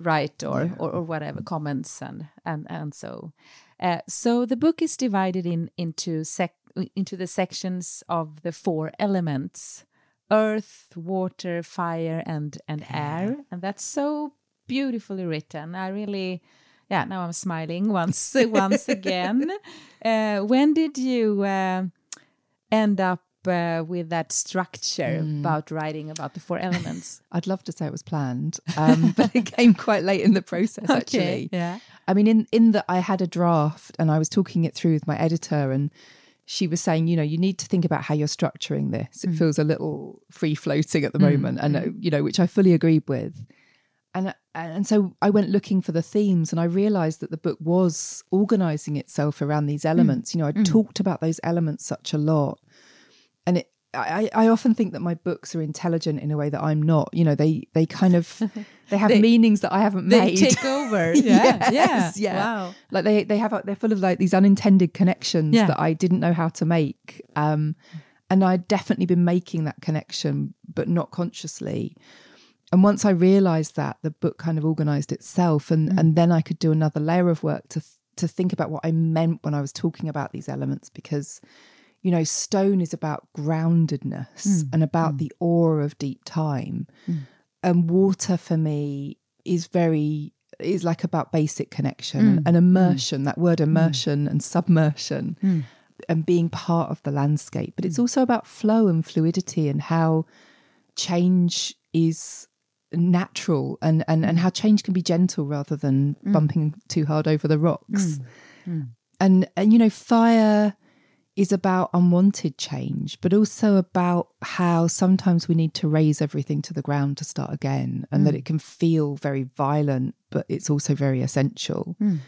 write or, or or whatever comments and and and so uh, so the book is divided in into sec into the sections of the four elements earth water fire and and air. And that's so beautifully written. I really yeah now i'm smiling once once again. Uh, when did you uh, end up uh, with that structure Hmm. about writing about the four elements i'd love to say it was planned um, but it came quite late in the process actually yeah I mean, in in that I had a draft and I was talking it through with my editor, and she was saying, you know, you need to think about how you're structuring this. It feels a little free floating at the moment, and uh, you know, which I fully agreed with. And and so I went looking for the themes, and I realised that the book was organising itself around these elements. You know, I talked about those elements such a lot, and it. I, I often think that my books are intelligent in a way that I'm not. You know, they they kind of they have meanings that I haven't they made. take over yeah Yes, yeah yeah. wow like they they have they're full of like these unintended connections Yeah. that I didn't know how to make um and I'd definitely been making that connection but not consciously and once I realized that the book kind of organized itself and and then I could do another layer of work to to think about what I meant when I was talking about these elements because you know stone is about groundedness mm. and about mm. the awe of deep time. Mm. And water for me is very is like about basic connection and immersion that word immersion and submersion and being part of the landscape. But it's also about flow and fluidity and how change is natural and and and how change can be gentle rather than bumping too hard over the rocks. And and you know fire is about unwanted change, but also about how sometimes we need to raze everything to the ground to start again, and that mm. it can feel very violent, but it's also very essential. Mm.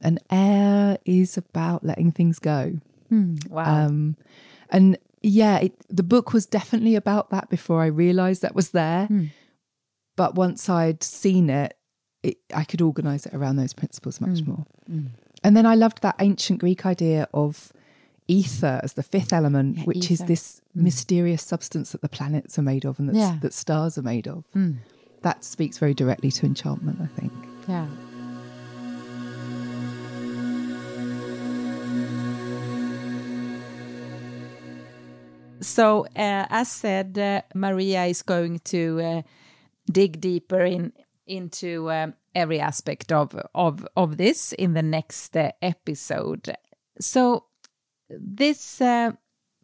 And air is about letting things go. Mm, wow. Um, and yeah, it, the book was definitely about that before I realized that was there. But once I'd seen it, it, I could organize it around those principles much more. And then I loved that ancient Greek idea of ether as the fifth element, Yeah, which is ether. this mysterious substance that the planets are made of and that, Yeah. that stars are made of. That speaks very directly to enchantment, I think. yeah. So, uh, as said, uh, Maria is going to uh, dig deeper in into um, every aspect of of of this in the next uh, episode. So, this uh,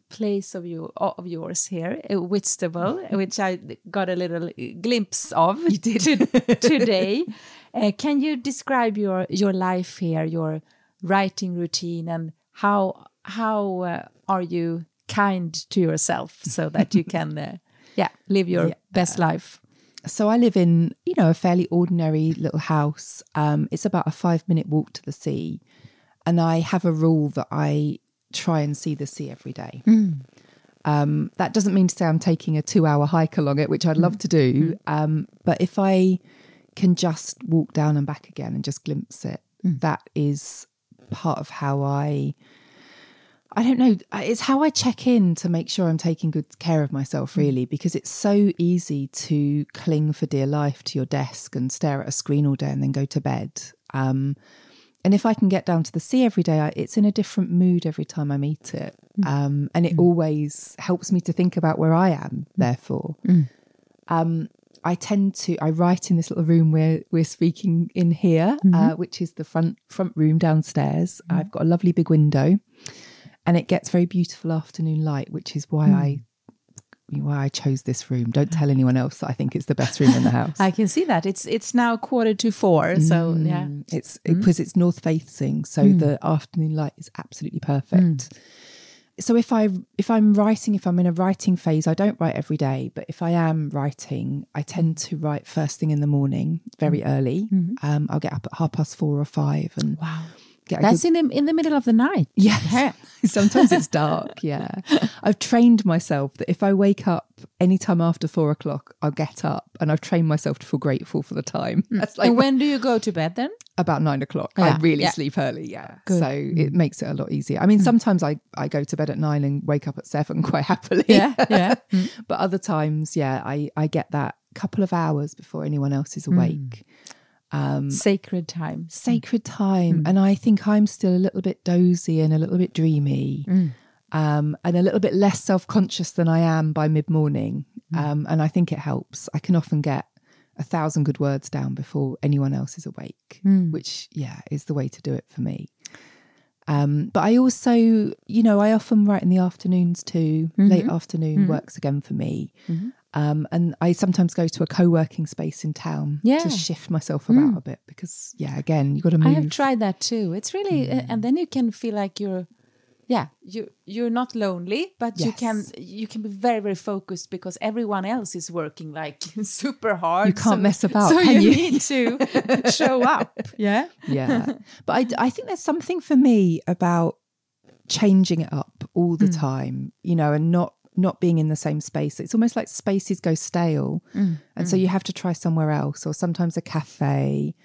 place of you of yours here, uh, Whitstable, which I got a little glimpse of to- today. Uh, can you describe your your life here, your writing routine, and how how uh, are you kind to yourself so that you can, uh, yeah, live your best life? so I live in, you know, a fairly ordinary little house. Um, it's about a five minute walk to the sea. And I have a rule that I try and see the sea every day. Um, that doesn't mean to say I'm taking a two hour hike along it, which I'd love to do. Um, but if I can just walk down and back again and just glimpse it, that is part of how I I don't know. It's how I check in to make sure I'm taking good care of myself, really, because it's so easy to cling for dear life to your desk and stare at a screen all day and then go to bed. Um, and if I can get down to the sea every day, I, it's in a different mood every time I meet it. Mm. Um, and it mm. always helps me to think about where I am, mm. therefore. Um, I tend to I write in this little room where we're speaking in here, uh, mm-hmm. which is the front front room downstairs. I've got a lovely big window, and it gets very beautiful afternoon light, which is why I why I chose this room. Don't tell anyone else that I think it's the best room in the house. I can see that it's it's now quarter to four, so mm. yeah. Mm, It's because hmm? it's north facing, so hmm. the afternoon light is absolutely perfect. Hmm. So if I if I'm writing, if I'm in a writing phase, I don't write every day, but if I am writing, I tend to write first thing in the morning, very early. Um, I'll get up at half past four or five, and Wow. A That's good- in the in the middle of the night. Yes. Sometimes it's dark. Yeah. I've trained myself that if I wake up anytime after four o'clock, I'll get up and I've trained myself to feel grateful for the time. Mm. That's like and when do you go to bed then? about nine o'clock. Yeah, I really yeah. sleep early. Yeah. Good. So it mm. makes it a lot easier. I mean, mm. sometimes I, I go to bed at nine and wake up at seven quite happily. Yeah, yeah. but other times, yeah, I, I get that couple of hours before anyone else is awake. Um, sacred time. sacred time. Mm. And I think I'm still a little bit dozy and a little bit dreamy mm. um, and a little bit less self conscious than I am by mid morning. Mm. Um, and I think it helps. I can often get a thousand good words down before anyone else is awake, which, yeah, is the way to do it for me. Um, but I also, you know, I often write in the afternoons too. Mm-hmm. Late afternoon mm-hmm. works again for me. Mm-hmm. Um, and I sometimes go to a co-working space in town Yeah. to shift myself about a bit because, yeah, again, you got to move. I have tried that too. It's really, uh, and then you can feel like you're, yeah, you you're not lonely, but you can you can be very very focused because everyone else is working like super hard. You can't so- mess about, so you, you? need to show up. Yeah, yeah but I, I think there's something for me about changing it up all the time you know and not not being in the same space. It's almost like spaces go stale. Mm, and so mm. you have to try somewhere else or sometimes a cafe.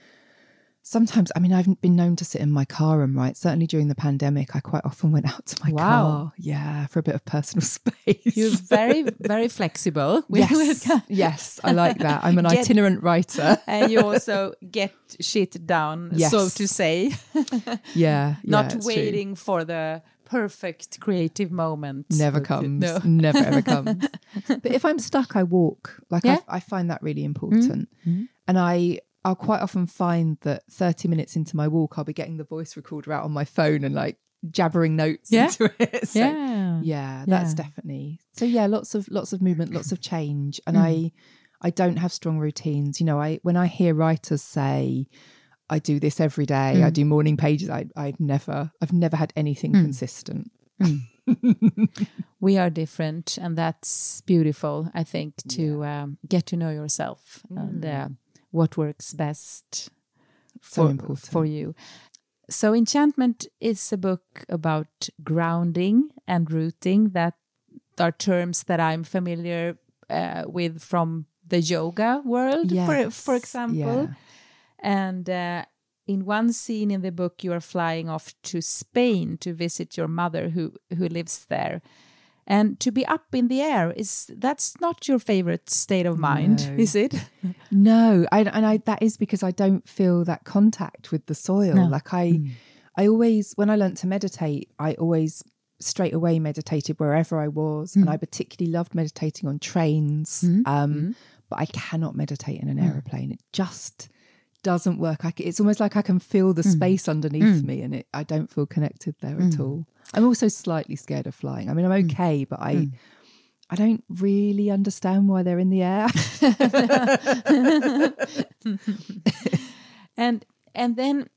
Sometimes i mean i've been known to sit in my car and write certainly during the pandemic i quite often went out to my Wow. car yeah for a bit of personal space. You're very very flexible. yes. yes i like that. I'm an Get- itinerant writer. And you also get shit down, so to say, yeah, yeah not true. waiting for the perfect creative moment. never comes No. never ever comes but if i'm stuck i walk like Yeah. Mm-hmm. I, I find that really important and i i'll quite often find that 30 minutes into my walk i'll be getting the voice recorder out on my phone and like jabbering notes Yeah. into it so, Yeah. yeah that's Yeah. definitely so yeah lots of lots of movement lots of change and Mm. i i don't have strong routines you know i when i hear writers say i do this every day Mm. i do morning pages i i've never i've never had anything consistent we are different, and that's beautiful. I think to um, get to know yourself and uh, what works best So for for you. So, Enchantment is a book about grounding and rooting. That are terms that I'm familiar uh, with from the yoga world, for for example. yeah. And uh, in one scene in the book, you are flying off to Spain to visit your mother, who who lives there. And to be up in the air is that's not your favorite state of mind, No. is it? No, I, and I that is because I don't feel that contact with the soil. No. Like I, hmm. I always when I learned to meditate, I always straight away meditated wherever I was, hmm. and I particularly loved meditating on trains. Hmm. Um, But I cannot meditate in an aeroplane. It just doesn't work. I, it's almost like I can feel the mm. space underneath mm. me, and it I don't feel connected there at mm. all. I'm also slightly scared of flying. I mean, I'm okay, but I. I don't really understand why they're in the air. and and then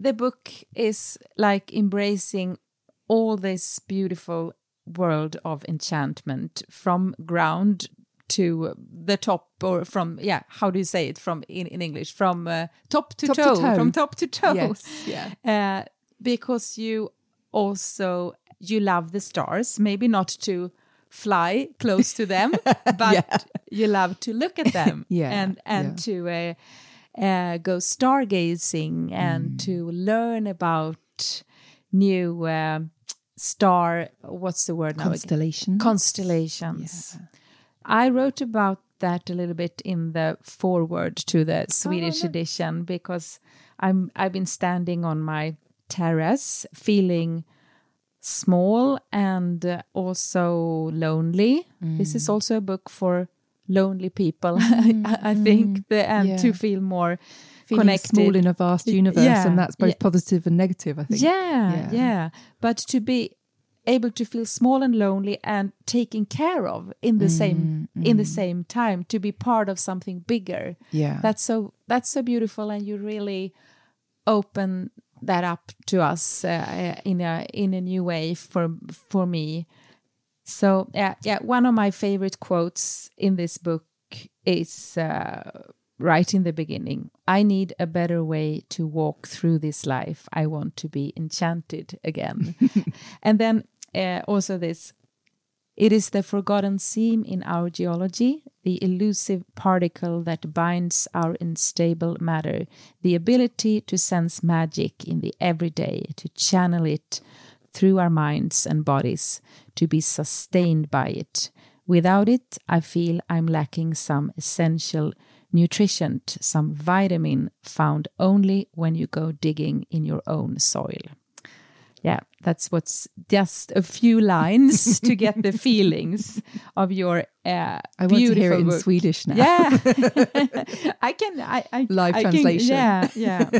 the book is like embracing all this beautiful world of enchantment from ground to the top or from yeah how do you say it from in, in english from uh, top, to, Top to toe, toe. from top to toe Yes, yeah. uh, because you also you love the stars maybe not to fly close to them but you love to look at them Yeah, and and yeah. to uh, uh, go stargazing and Mm. to learn about new uh, star what's the word now again? Constellation. constellations i wrote about that a little bit in the foreword to the oh, swedish edition because i'm i've been standing on my terrace feeling small and also lonely this is mm. also a book for lonely people I, I think mm-hmm. the, and Yeah. to feel more Feeling connected small in a vast universe, Yeah, and that's both yeah. positive and negative. I think. yeah, Yeah. yeah, But to be able to feel small and lonely and taken care of in the same in the same time, to be part of something bigger. Yeah. That's so that's so beautiful, and you really open that up to us uh, in a in a new way for for me. So yeah, yeah. One of my favorite quotes in this book is uh, right in the beginning. I need a better way to walk through this life. I want to be enchanted again. and then uh, also this. It is the forgotten seam in our geology, the elusive particle that binds our unstable matter, the ability to sense magic in the everyday, to channel it through our minds and bodies, to be sustained by it. Without it, I feel I'm lacking some essential nutrition, some vitamin found only when you go digging in your own soil. Yeah, that's what's just a few lines to get the feelings of your uh, I want to hear it in book. Swedish now. Yeah, I can. I, I Live I can- translation. yeah, yeah.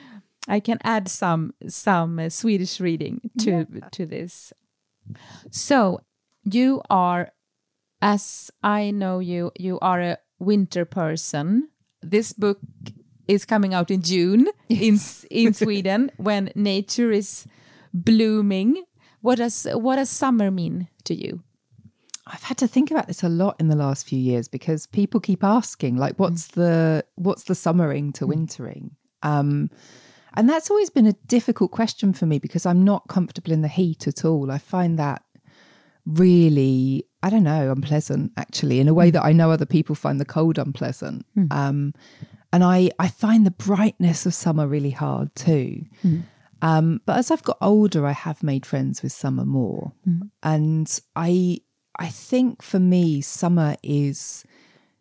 I can add some some uh, Swedish reading to to this. So you are, as I know you, you are a winter person. This book is coming out in June in in Sweden when nature is blooming. What does what does summer mean to you? I've had to think about this a lot in the last few years because people keep asking, like, mm. what's the what's the summering to mm. wintering? Um, and that's always been a difficult question for me because I'm not comfortable in the heat at all. I find that really, I don't know, unpleasant actually, in a way mm. that I know other people find the cold unpleasant. Um, and I I find the brightness of summer really hard too. Um, but as I've got older, I have made friends with summer more, and I I think for me, summer is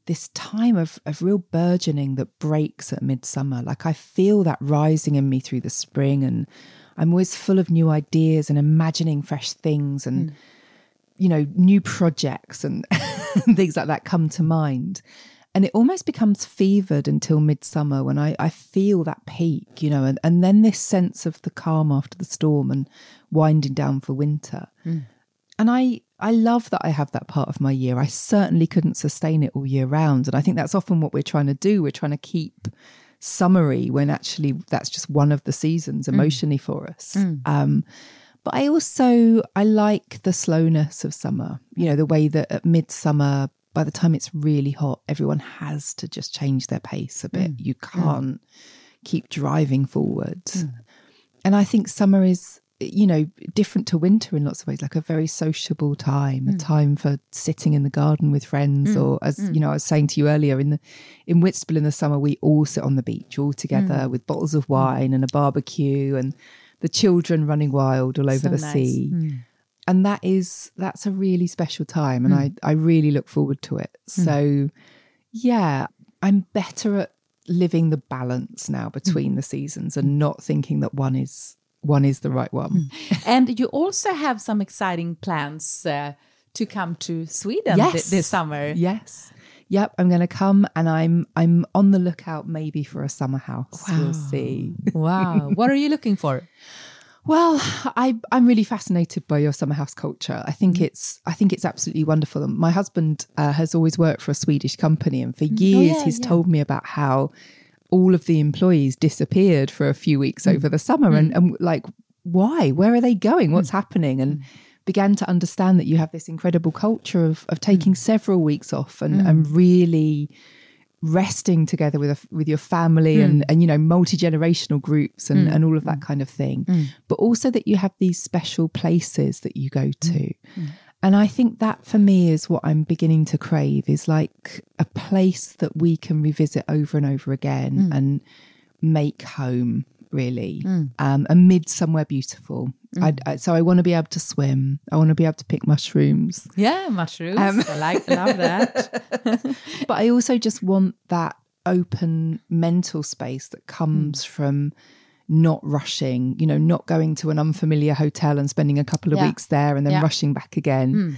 this time of, of real burgeoning that breaks at midsummer. Like I feel that rising in me through the spring, and I'm always full of new ideas and imagining fresh things and you know new projects and things like that come to mind. And it almost becomes fevered until midsummer when I, I feel that peak, you know, and, and then this sense of the calm after the storm and winding down for winter. Mm. And I I love that I have that part of my year. I certainly couldn't sustain it all year round. And I think that's often what we're trying to do. We're trying to keep summery when actually that's just one of the seasons mm. emotionally for us. Mm. Um, But I also I like the slowness of summer. You know, the way that at midsummer, by the time it's really hot, everyone has to just change their pace a bit. Mm. You can't keep driving forwards. And I think summer is, you know, different to winter in lots of ways, like a very sociable time, a mm. time for sitting in the garden with friends, mm. or as you know, I was saying to you earlier, in the in Whitstable in the summer, we all sit on the beach all together with bottles of wine and a barbecue and the children running wild all over So the nice. sea. And that is that's a really special time and hmm. I, I really look forward to it. Hmm. So yeah, I'm better at living the balance now hmm. between the seasons and not thinking that one is one is the right one. and you also have some exciting plans uh, to come to Sweden Yes. thi- this summer. Yes. Yep, I'm going to come and I'm I'm on the lookout maybe for a summer house. We'll see. Wow. what are you looking for? Well, I I'm really fascinated by your summer house culture. I think mm. it's I think it's absolutely wonderful. And my husband uh, has always worked for a Swedish company, and for mm. oh, years he's told me about how all of the employees disappeared for a few weeks mm. over the summer, and and like why? Where are they going? What's happening? And began to understand that you have this incredible culture of of taking several weeks off and and really resting together with a, with your family and mm. and you know multi generational groups and mm. and all of that mm. kind of thing, but also that you have these special places that you go to. And I think that for me is what I'm beginning to crave is like a place that we can revisit over and over again and make home really mm. um, amid somewhere beautiful. Mm. I, I, so I want to be able to swim. I want to be able to pick mushrooms. Yeah, mushrooms. Um, I like love that. but I also just want that open mental space that comes mm. from not rushing, you know, not going to an unfamiliar hotel and spending a couple of Yeah. weeks there and then Yeah. rushing back again.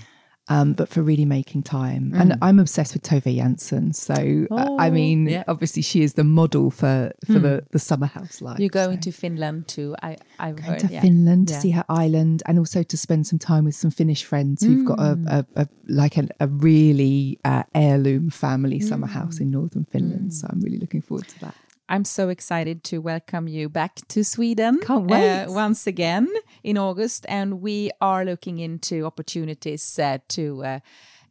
Um, but for really making time. And I'm obsessed with Tove Jansson. So, uh, I Oh, mean, yeah. obviously, she is the model for, for the, the summer house life. You're going so. to Finland too. I I've Going heard. to yeah. Finland to see her island and also to spend some time with some Finnish friends who've got a, Mm. a, a like a, a really uh, heirloom family summer house Mm. in northern Finland. So I'm really looking forward to that. I'm so excited to welcome you back to Sweden uh, once again in August, and we are looking into opportunities uh, to uh,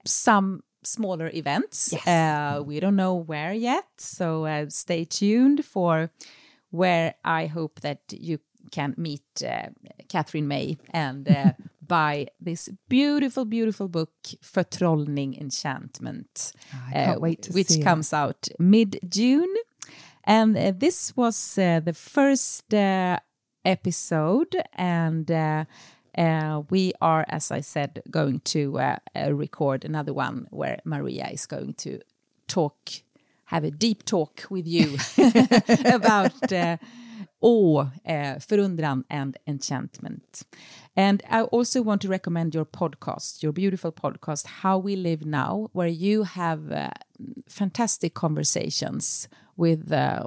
some smaller events. Uh, we don't know where yet, so uh, stay tuned for where I hope that you can meet uh, Katherine May and uh, buy this beautiful, beautiful book, Förtrollning Enchantment, wait to which see it. comes out mid June. And uh, this was uh, the first uh, episode, and uh, uh, we are, as I said, going to uh, record another one where Maria is going to talk, have a deep talk with you about awe, uh, förundran, and enchantment. And I also want to recommend your podcast, your beautiful podcast, How We Live Now, where you have uh, fantastic conversations with uh,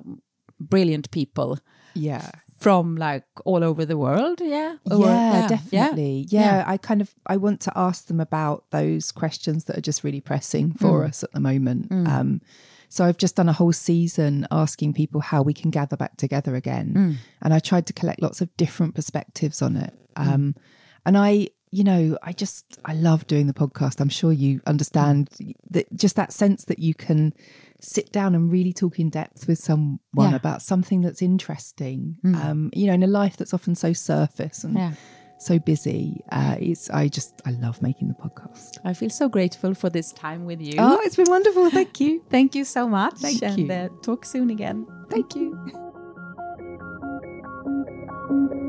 brilliant people Yeah. from like all over the world. Yeah. Or- yeah, definitely. Yeah. Yeah. I kind of I want to ask them about those questions that are just really pressing for us at the moment. Um, so I've just done a whole season asking people how we can gather back together again, and I tried to collect lots of different perspectives on it. Um, and I, you know, I just I love doing the podcast. I'm sure you understand that just that sense that you can sit down and really talk in depth with someone Yeah. about something that's interesting. Um, you know, in a life that's often so surface and Yeah. so busy. Uh, it's I just I love making the podcast. I feel so grateful for this time with you. Oh, it's been wonderful. Thank you. Thank you so much. Thank and you. Uh, talk soon again. Thank you.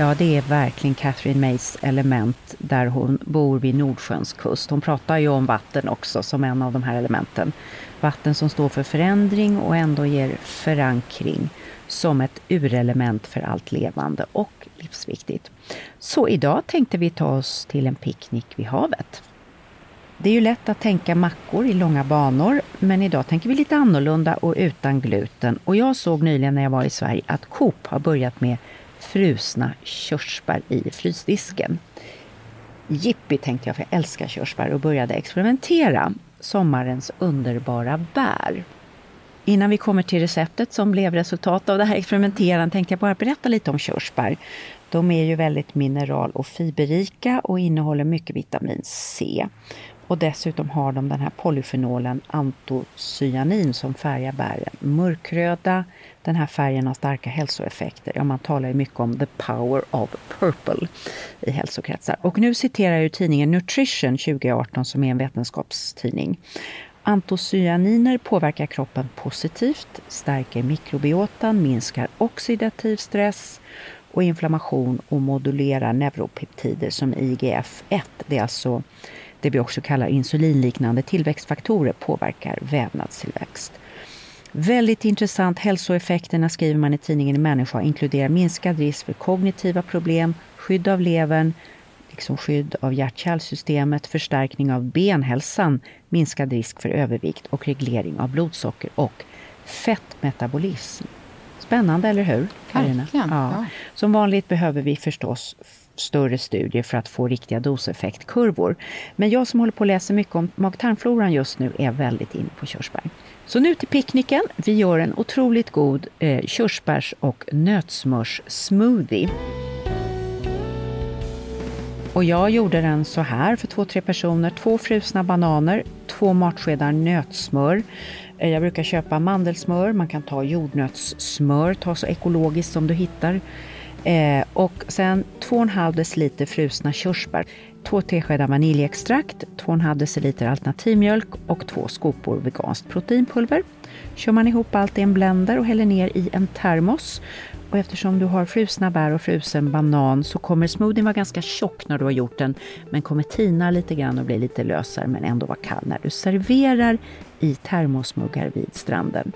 Ja, det är verkligen Catherine Mays element där hon bor vid Nordsjöns kust. Hon pratar ju om vatten också som en av de här elementen. Vatten som står för förändring och ändå ger förankring som ett urelement för allt levande och livsviktigt. Så idag tänkte vi ta oss till en picknick vid havet. Det är ju lätt att tänka mackor i långa banor, men idag tänker vi lite annorlunda och utan gluten. Och jag såg nyligen när jag var i Sverige att Coop har börjat med frusna körsbär i frysdisken. Jippi tänkte jag, för jag älskar körsbär och började experimentera. Sommarens underbara bär. Innan vi kommer till receptet som blev resultat av det här experimenterandet tänkte jag bara berätta lite om körsbär. De är ju väldigt mineral och fiberrika och innehåller mycket vitamin C. Och dessutom har de den här polyfenolen antocyanin som färgar bären mörkröda. Den här färgen har starka hälsoeffekter. Ja, man talar ju mycket om the power of purple i hälsokretsar. Och nu citerar jag tidningen Nutrition 2018 som är en vetenskapstidning. Antocyaniner påverkar kroppen positivt, stärker mikrobiotan, minskar oxidativ stress och inflammation och modulerar neuropeptider som IGF-1. Det är alltså det vi också kallar insulinliknande tillväxtfaktorer påverkar vävnadstillväxt. Väldigt intressant. Hälsoeffekterna skriver man i tidningen Människa inkluderar minskad risk för kognitiva problem, skydd av levern, liksom skydd av hjärt-kärlsystemet, förstärkning av benhälsan, minskad risk för övervikt och reglering av blodsocker och fettmetabolism. Spännande, eller hur? Verkligen. Ja. Ja. Som vanligt behöver vi förstås större studier för att få riktiga doseffektkurvor. Men jag som håller på att läsa mycket om mag-tarmfloran just nu är väldigt inne på körsbär. Så nu till picknicken. Vi gör en otroligt god eh, körsbärs och nötsmörssmoothie. Och jag gjorde den så här för två, tre personer. Två frusna bananer, två matskedar nötsmör. Eh, jag brukar köpa mandelsmör, man kan ta jordnötssmör, ta så ekologiskt som du hittar. Eh, och sen 2,5 deciliter frusna körsbär, 2 teskedar vaniljextrakt, 2,5 deciliter alternativmjölk och två skopor veganskt proteinpulver. Kör man ihop allt i en blender och häller ner i en termos. Och eftersom du har frusna bär och frusen banan så kommer smoothien vara ganska tjock när du har gjort den, men kommer tina lite grann och bli lite lösare men ändå vara kall när du serverar i termosmuggar vid stranden.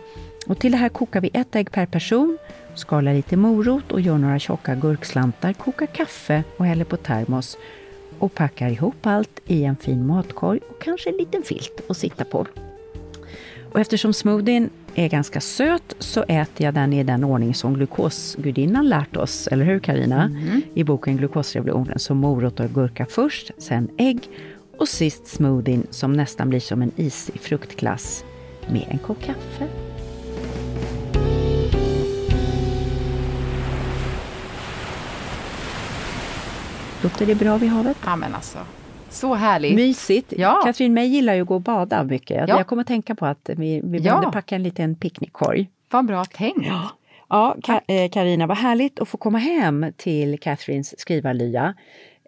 Och till det här kokar vi ett ägg per person, skalar lite morot och gör några tjocka gurkslantar, kokar kaffe och häller på termos och packar ihop allt i en fin matkorg och kanske en liten filt att sitta på. Och eftersom smoothien är ganska söt så äter jag den i den ordning som glukosgudinnan lärt oss, eller hur Karina? I boken Glukosrevolutionen. Så morot och gurka först, sen ägg och sist smoothien som nästan blir som en isig fruktglass med en kopp kaffe. Låter det bra vid havet? Ja men alltså, så härligt. Mysigt! Ja. Katrin May gillar ju att gå och bada mycket. Jag- Ja. Jag kommer att tänka på att vi, vi Ja. behövde packa en liten picknickkorg. Vad bra tänkt. Ja, Ka- eh, Carina, vad härligt att få komma hem till Catherines skrivarlya.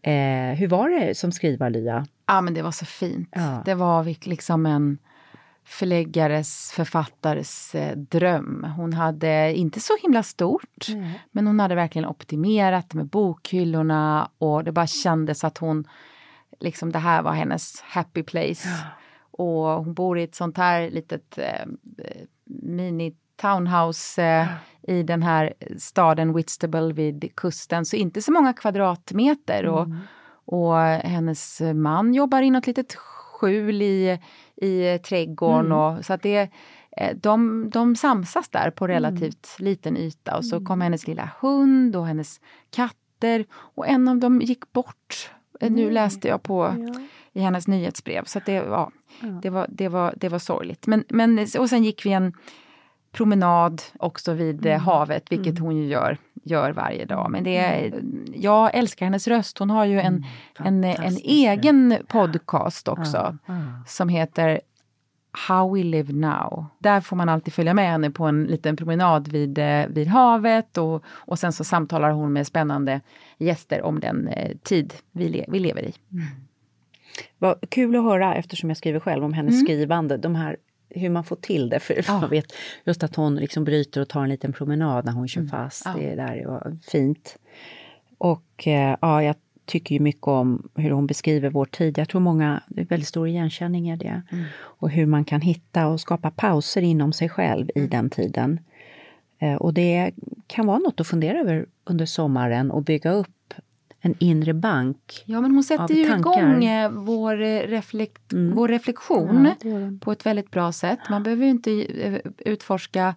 Eh, hur var det som skrivarlya? Ja men det var så fint. Ja. Det var liksom en förläggares, författares eh, dröm. Hon hade inte så himla stort, men hon hade verkligen optimerat med bokhyllorna och det bara kändes att hon liksom det här var hennes happy place. Och hon bor i ett sånt här litet eh, mini townhouse eh, i den här staden Whitstable vid kusten. Så inte så många kvadratmeter. Och, och hennes man jobbar i något litet skjul i, i trädgården. Och, så att det, eh, de, de samsas där på relativt liten yta. Och så kom hennes lilla hund och hennes katter. Och en av dem gick bort. Eh, Nu läste jag på i hennes nyhetsbrev. Så att det, ja, det, var, det, var, det var sorgligt. Men, men, och sen gick vi en promenad också vid eh, havet, vilket hon ju gör, gör varje dag. Men det är, jag älskar hennes röst. Hon har ju en, en, en egen podcast också som heter How We Live Now. Där får man alltid följa med henne på en liten promenad vid, eh, vid havet och, och sen så samtalar hon med spännande gäster om den eh, tid vi, le, vi lever i. Vad kul att höra eftersom jag skriver själv om hennes skrivande. De här, hur man får till det. För man vet just att hon liksom bryter och tar en liten promenad när hon kör fast. Det där var fint. Och eh, ja, jag tycker ju mycket om hur hon beskriver vår tid. Jag tror många, det är väldigt stor igenkänning i det. Och hur man kan hitta och skapa pauser inom sig själv i den tiden. Eh, och det kan vara något att fundera över under sommaren och bygga upp en inre bank. Ja, men hon sätter ju tankar. igång eh, vår, eh, reflekt, vår reflektion Ja, det hon. på ett väldigt bra sätt. Man behöver ju inte eh, utforska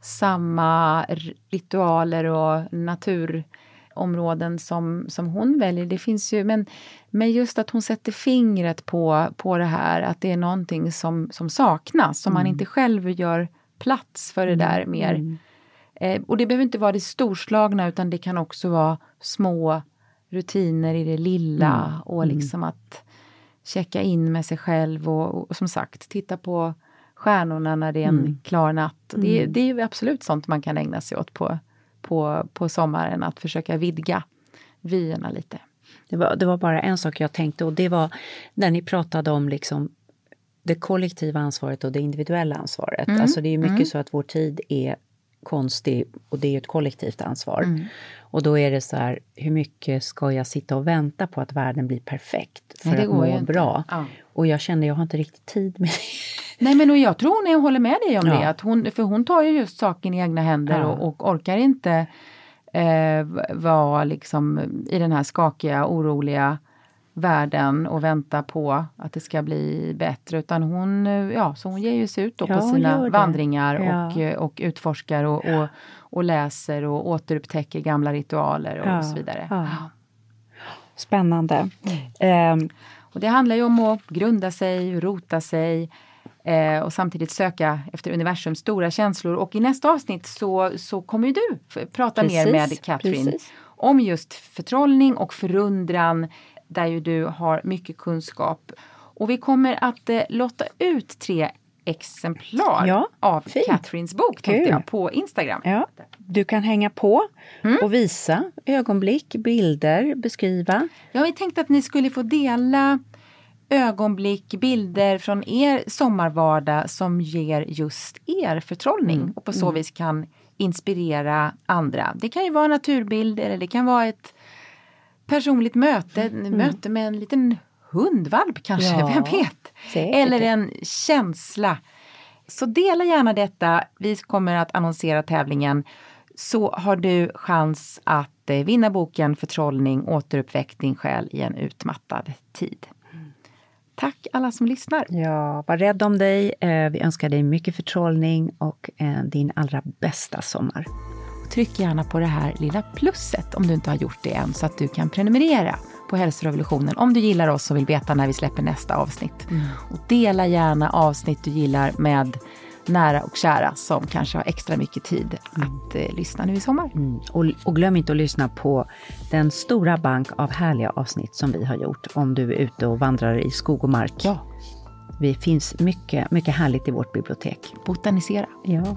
samma ritualer och naturområden som, som hon väljer. Det finns ju, men, men just att hon sätter fingret på, på det här, att det är någonting som, som saknas, som Mm. man inte själv gör plats för det där mer. Eh, och det behöver inte vara det storslagna utan det kan också vara små rutiner i det lilla Mm. och liksom att checka in med sig själv och, och som sagt titta på stjärnorna när det är en Mm. klar natt. Det, det är ju absolut sånt man kan ägna sig åt på, på, på sommaren, att försöka vidga vyerna lite. Det var, det var bara en sak jag tänkte och det var när ni pratade om liksom det kollektiva ansvaret och det individuella ansvaret. Alltså det är mycket så att vår tid är konstig och det är ju ett kollektivt ansvar. Och då är det så här, hur mycket ska jag sitta och vänta på att världen blir perfekt för Nej, det att må bra? Ja. Och jag kände, jag har inte riktigt tid med det. Nej men och jag tror hon är, håller med dig om Ja. det, att hon, för hon tar ju just saken i egna händer Ja. och, och orkar inte eh, vara liksom i den här skakiga, oroliga världen och vänta på att det ska bli bättre utan hon, eh, ja, så hon ger ju sig ut då Ja, på sina vandringar Ja. och, eh, och utforskar och, och, och läser och återupptäcker gamla ritualer och Ja, så vidare. ja. Spännande. Ehm, Och det handlar ju om att grunda sig, rota sig eh, och samtidigt söka efter universums stora känslor. Och i nästa avsnitt så, så kommer ju du prata mer Precis, med Katrin precis. om just förtrollning och förundran där ju du har mycket kunskap. Och vi kommer att eh, lotta ut tre exemplar Ja, av fint. Katrins bok Kul. jag, på Instagram. ja, du kan hänga på Mm. och visa ögonblick, bilder, beskriva. Ja, vi tänkte att ni skulle få dela ögonblick, bilder från er sommarvardag som ger just er förtrollning och på så vis kan inspirera andra. Det kan ju vara naturbilder eller det kan vara ett personligt möte, ett möte med en liten hundvalp kanske, Ja, vem vet? säkert. Eller en känsla. Så dela gärna detta. Vi kommer att annonsera tävlingen. Så har du chans att eh, vinna boken Förtrollning, återuppväck din själ i en utmattad tid. Tack alla som lyssnar. Ja, var rädd om dig. Eh, Vi önskar dig mycket förtrollning och eh, din allra bästa sommar. Tryck gärna på det här lilla plusset om du inte har gjort det än så att du kan prenumerera på Hälsorevolutionen om du gillar oss och vill veta när vi släpper nästa avsnitt. Och dela gärna avsnitt du gillar med nära och kära som kanske har extra mycket tid att eh, lyssna nu i sommar. Mm. Och, och glöm inte att lyssna på den stora bank av härliga avsnitt som vi har gjort om du är ute och vandrar i skog och mark. Ja. Det finns mycket, mycket härligt i vårt bibliotek. Botanisera. Ja.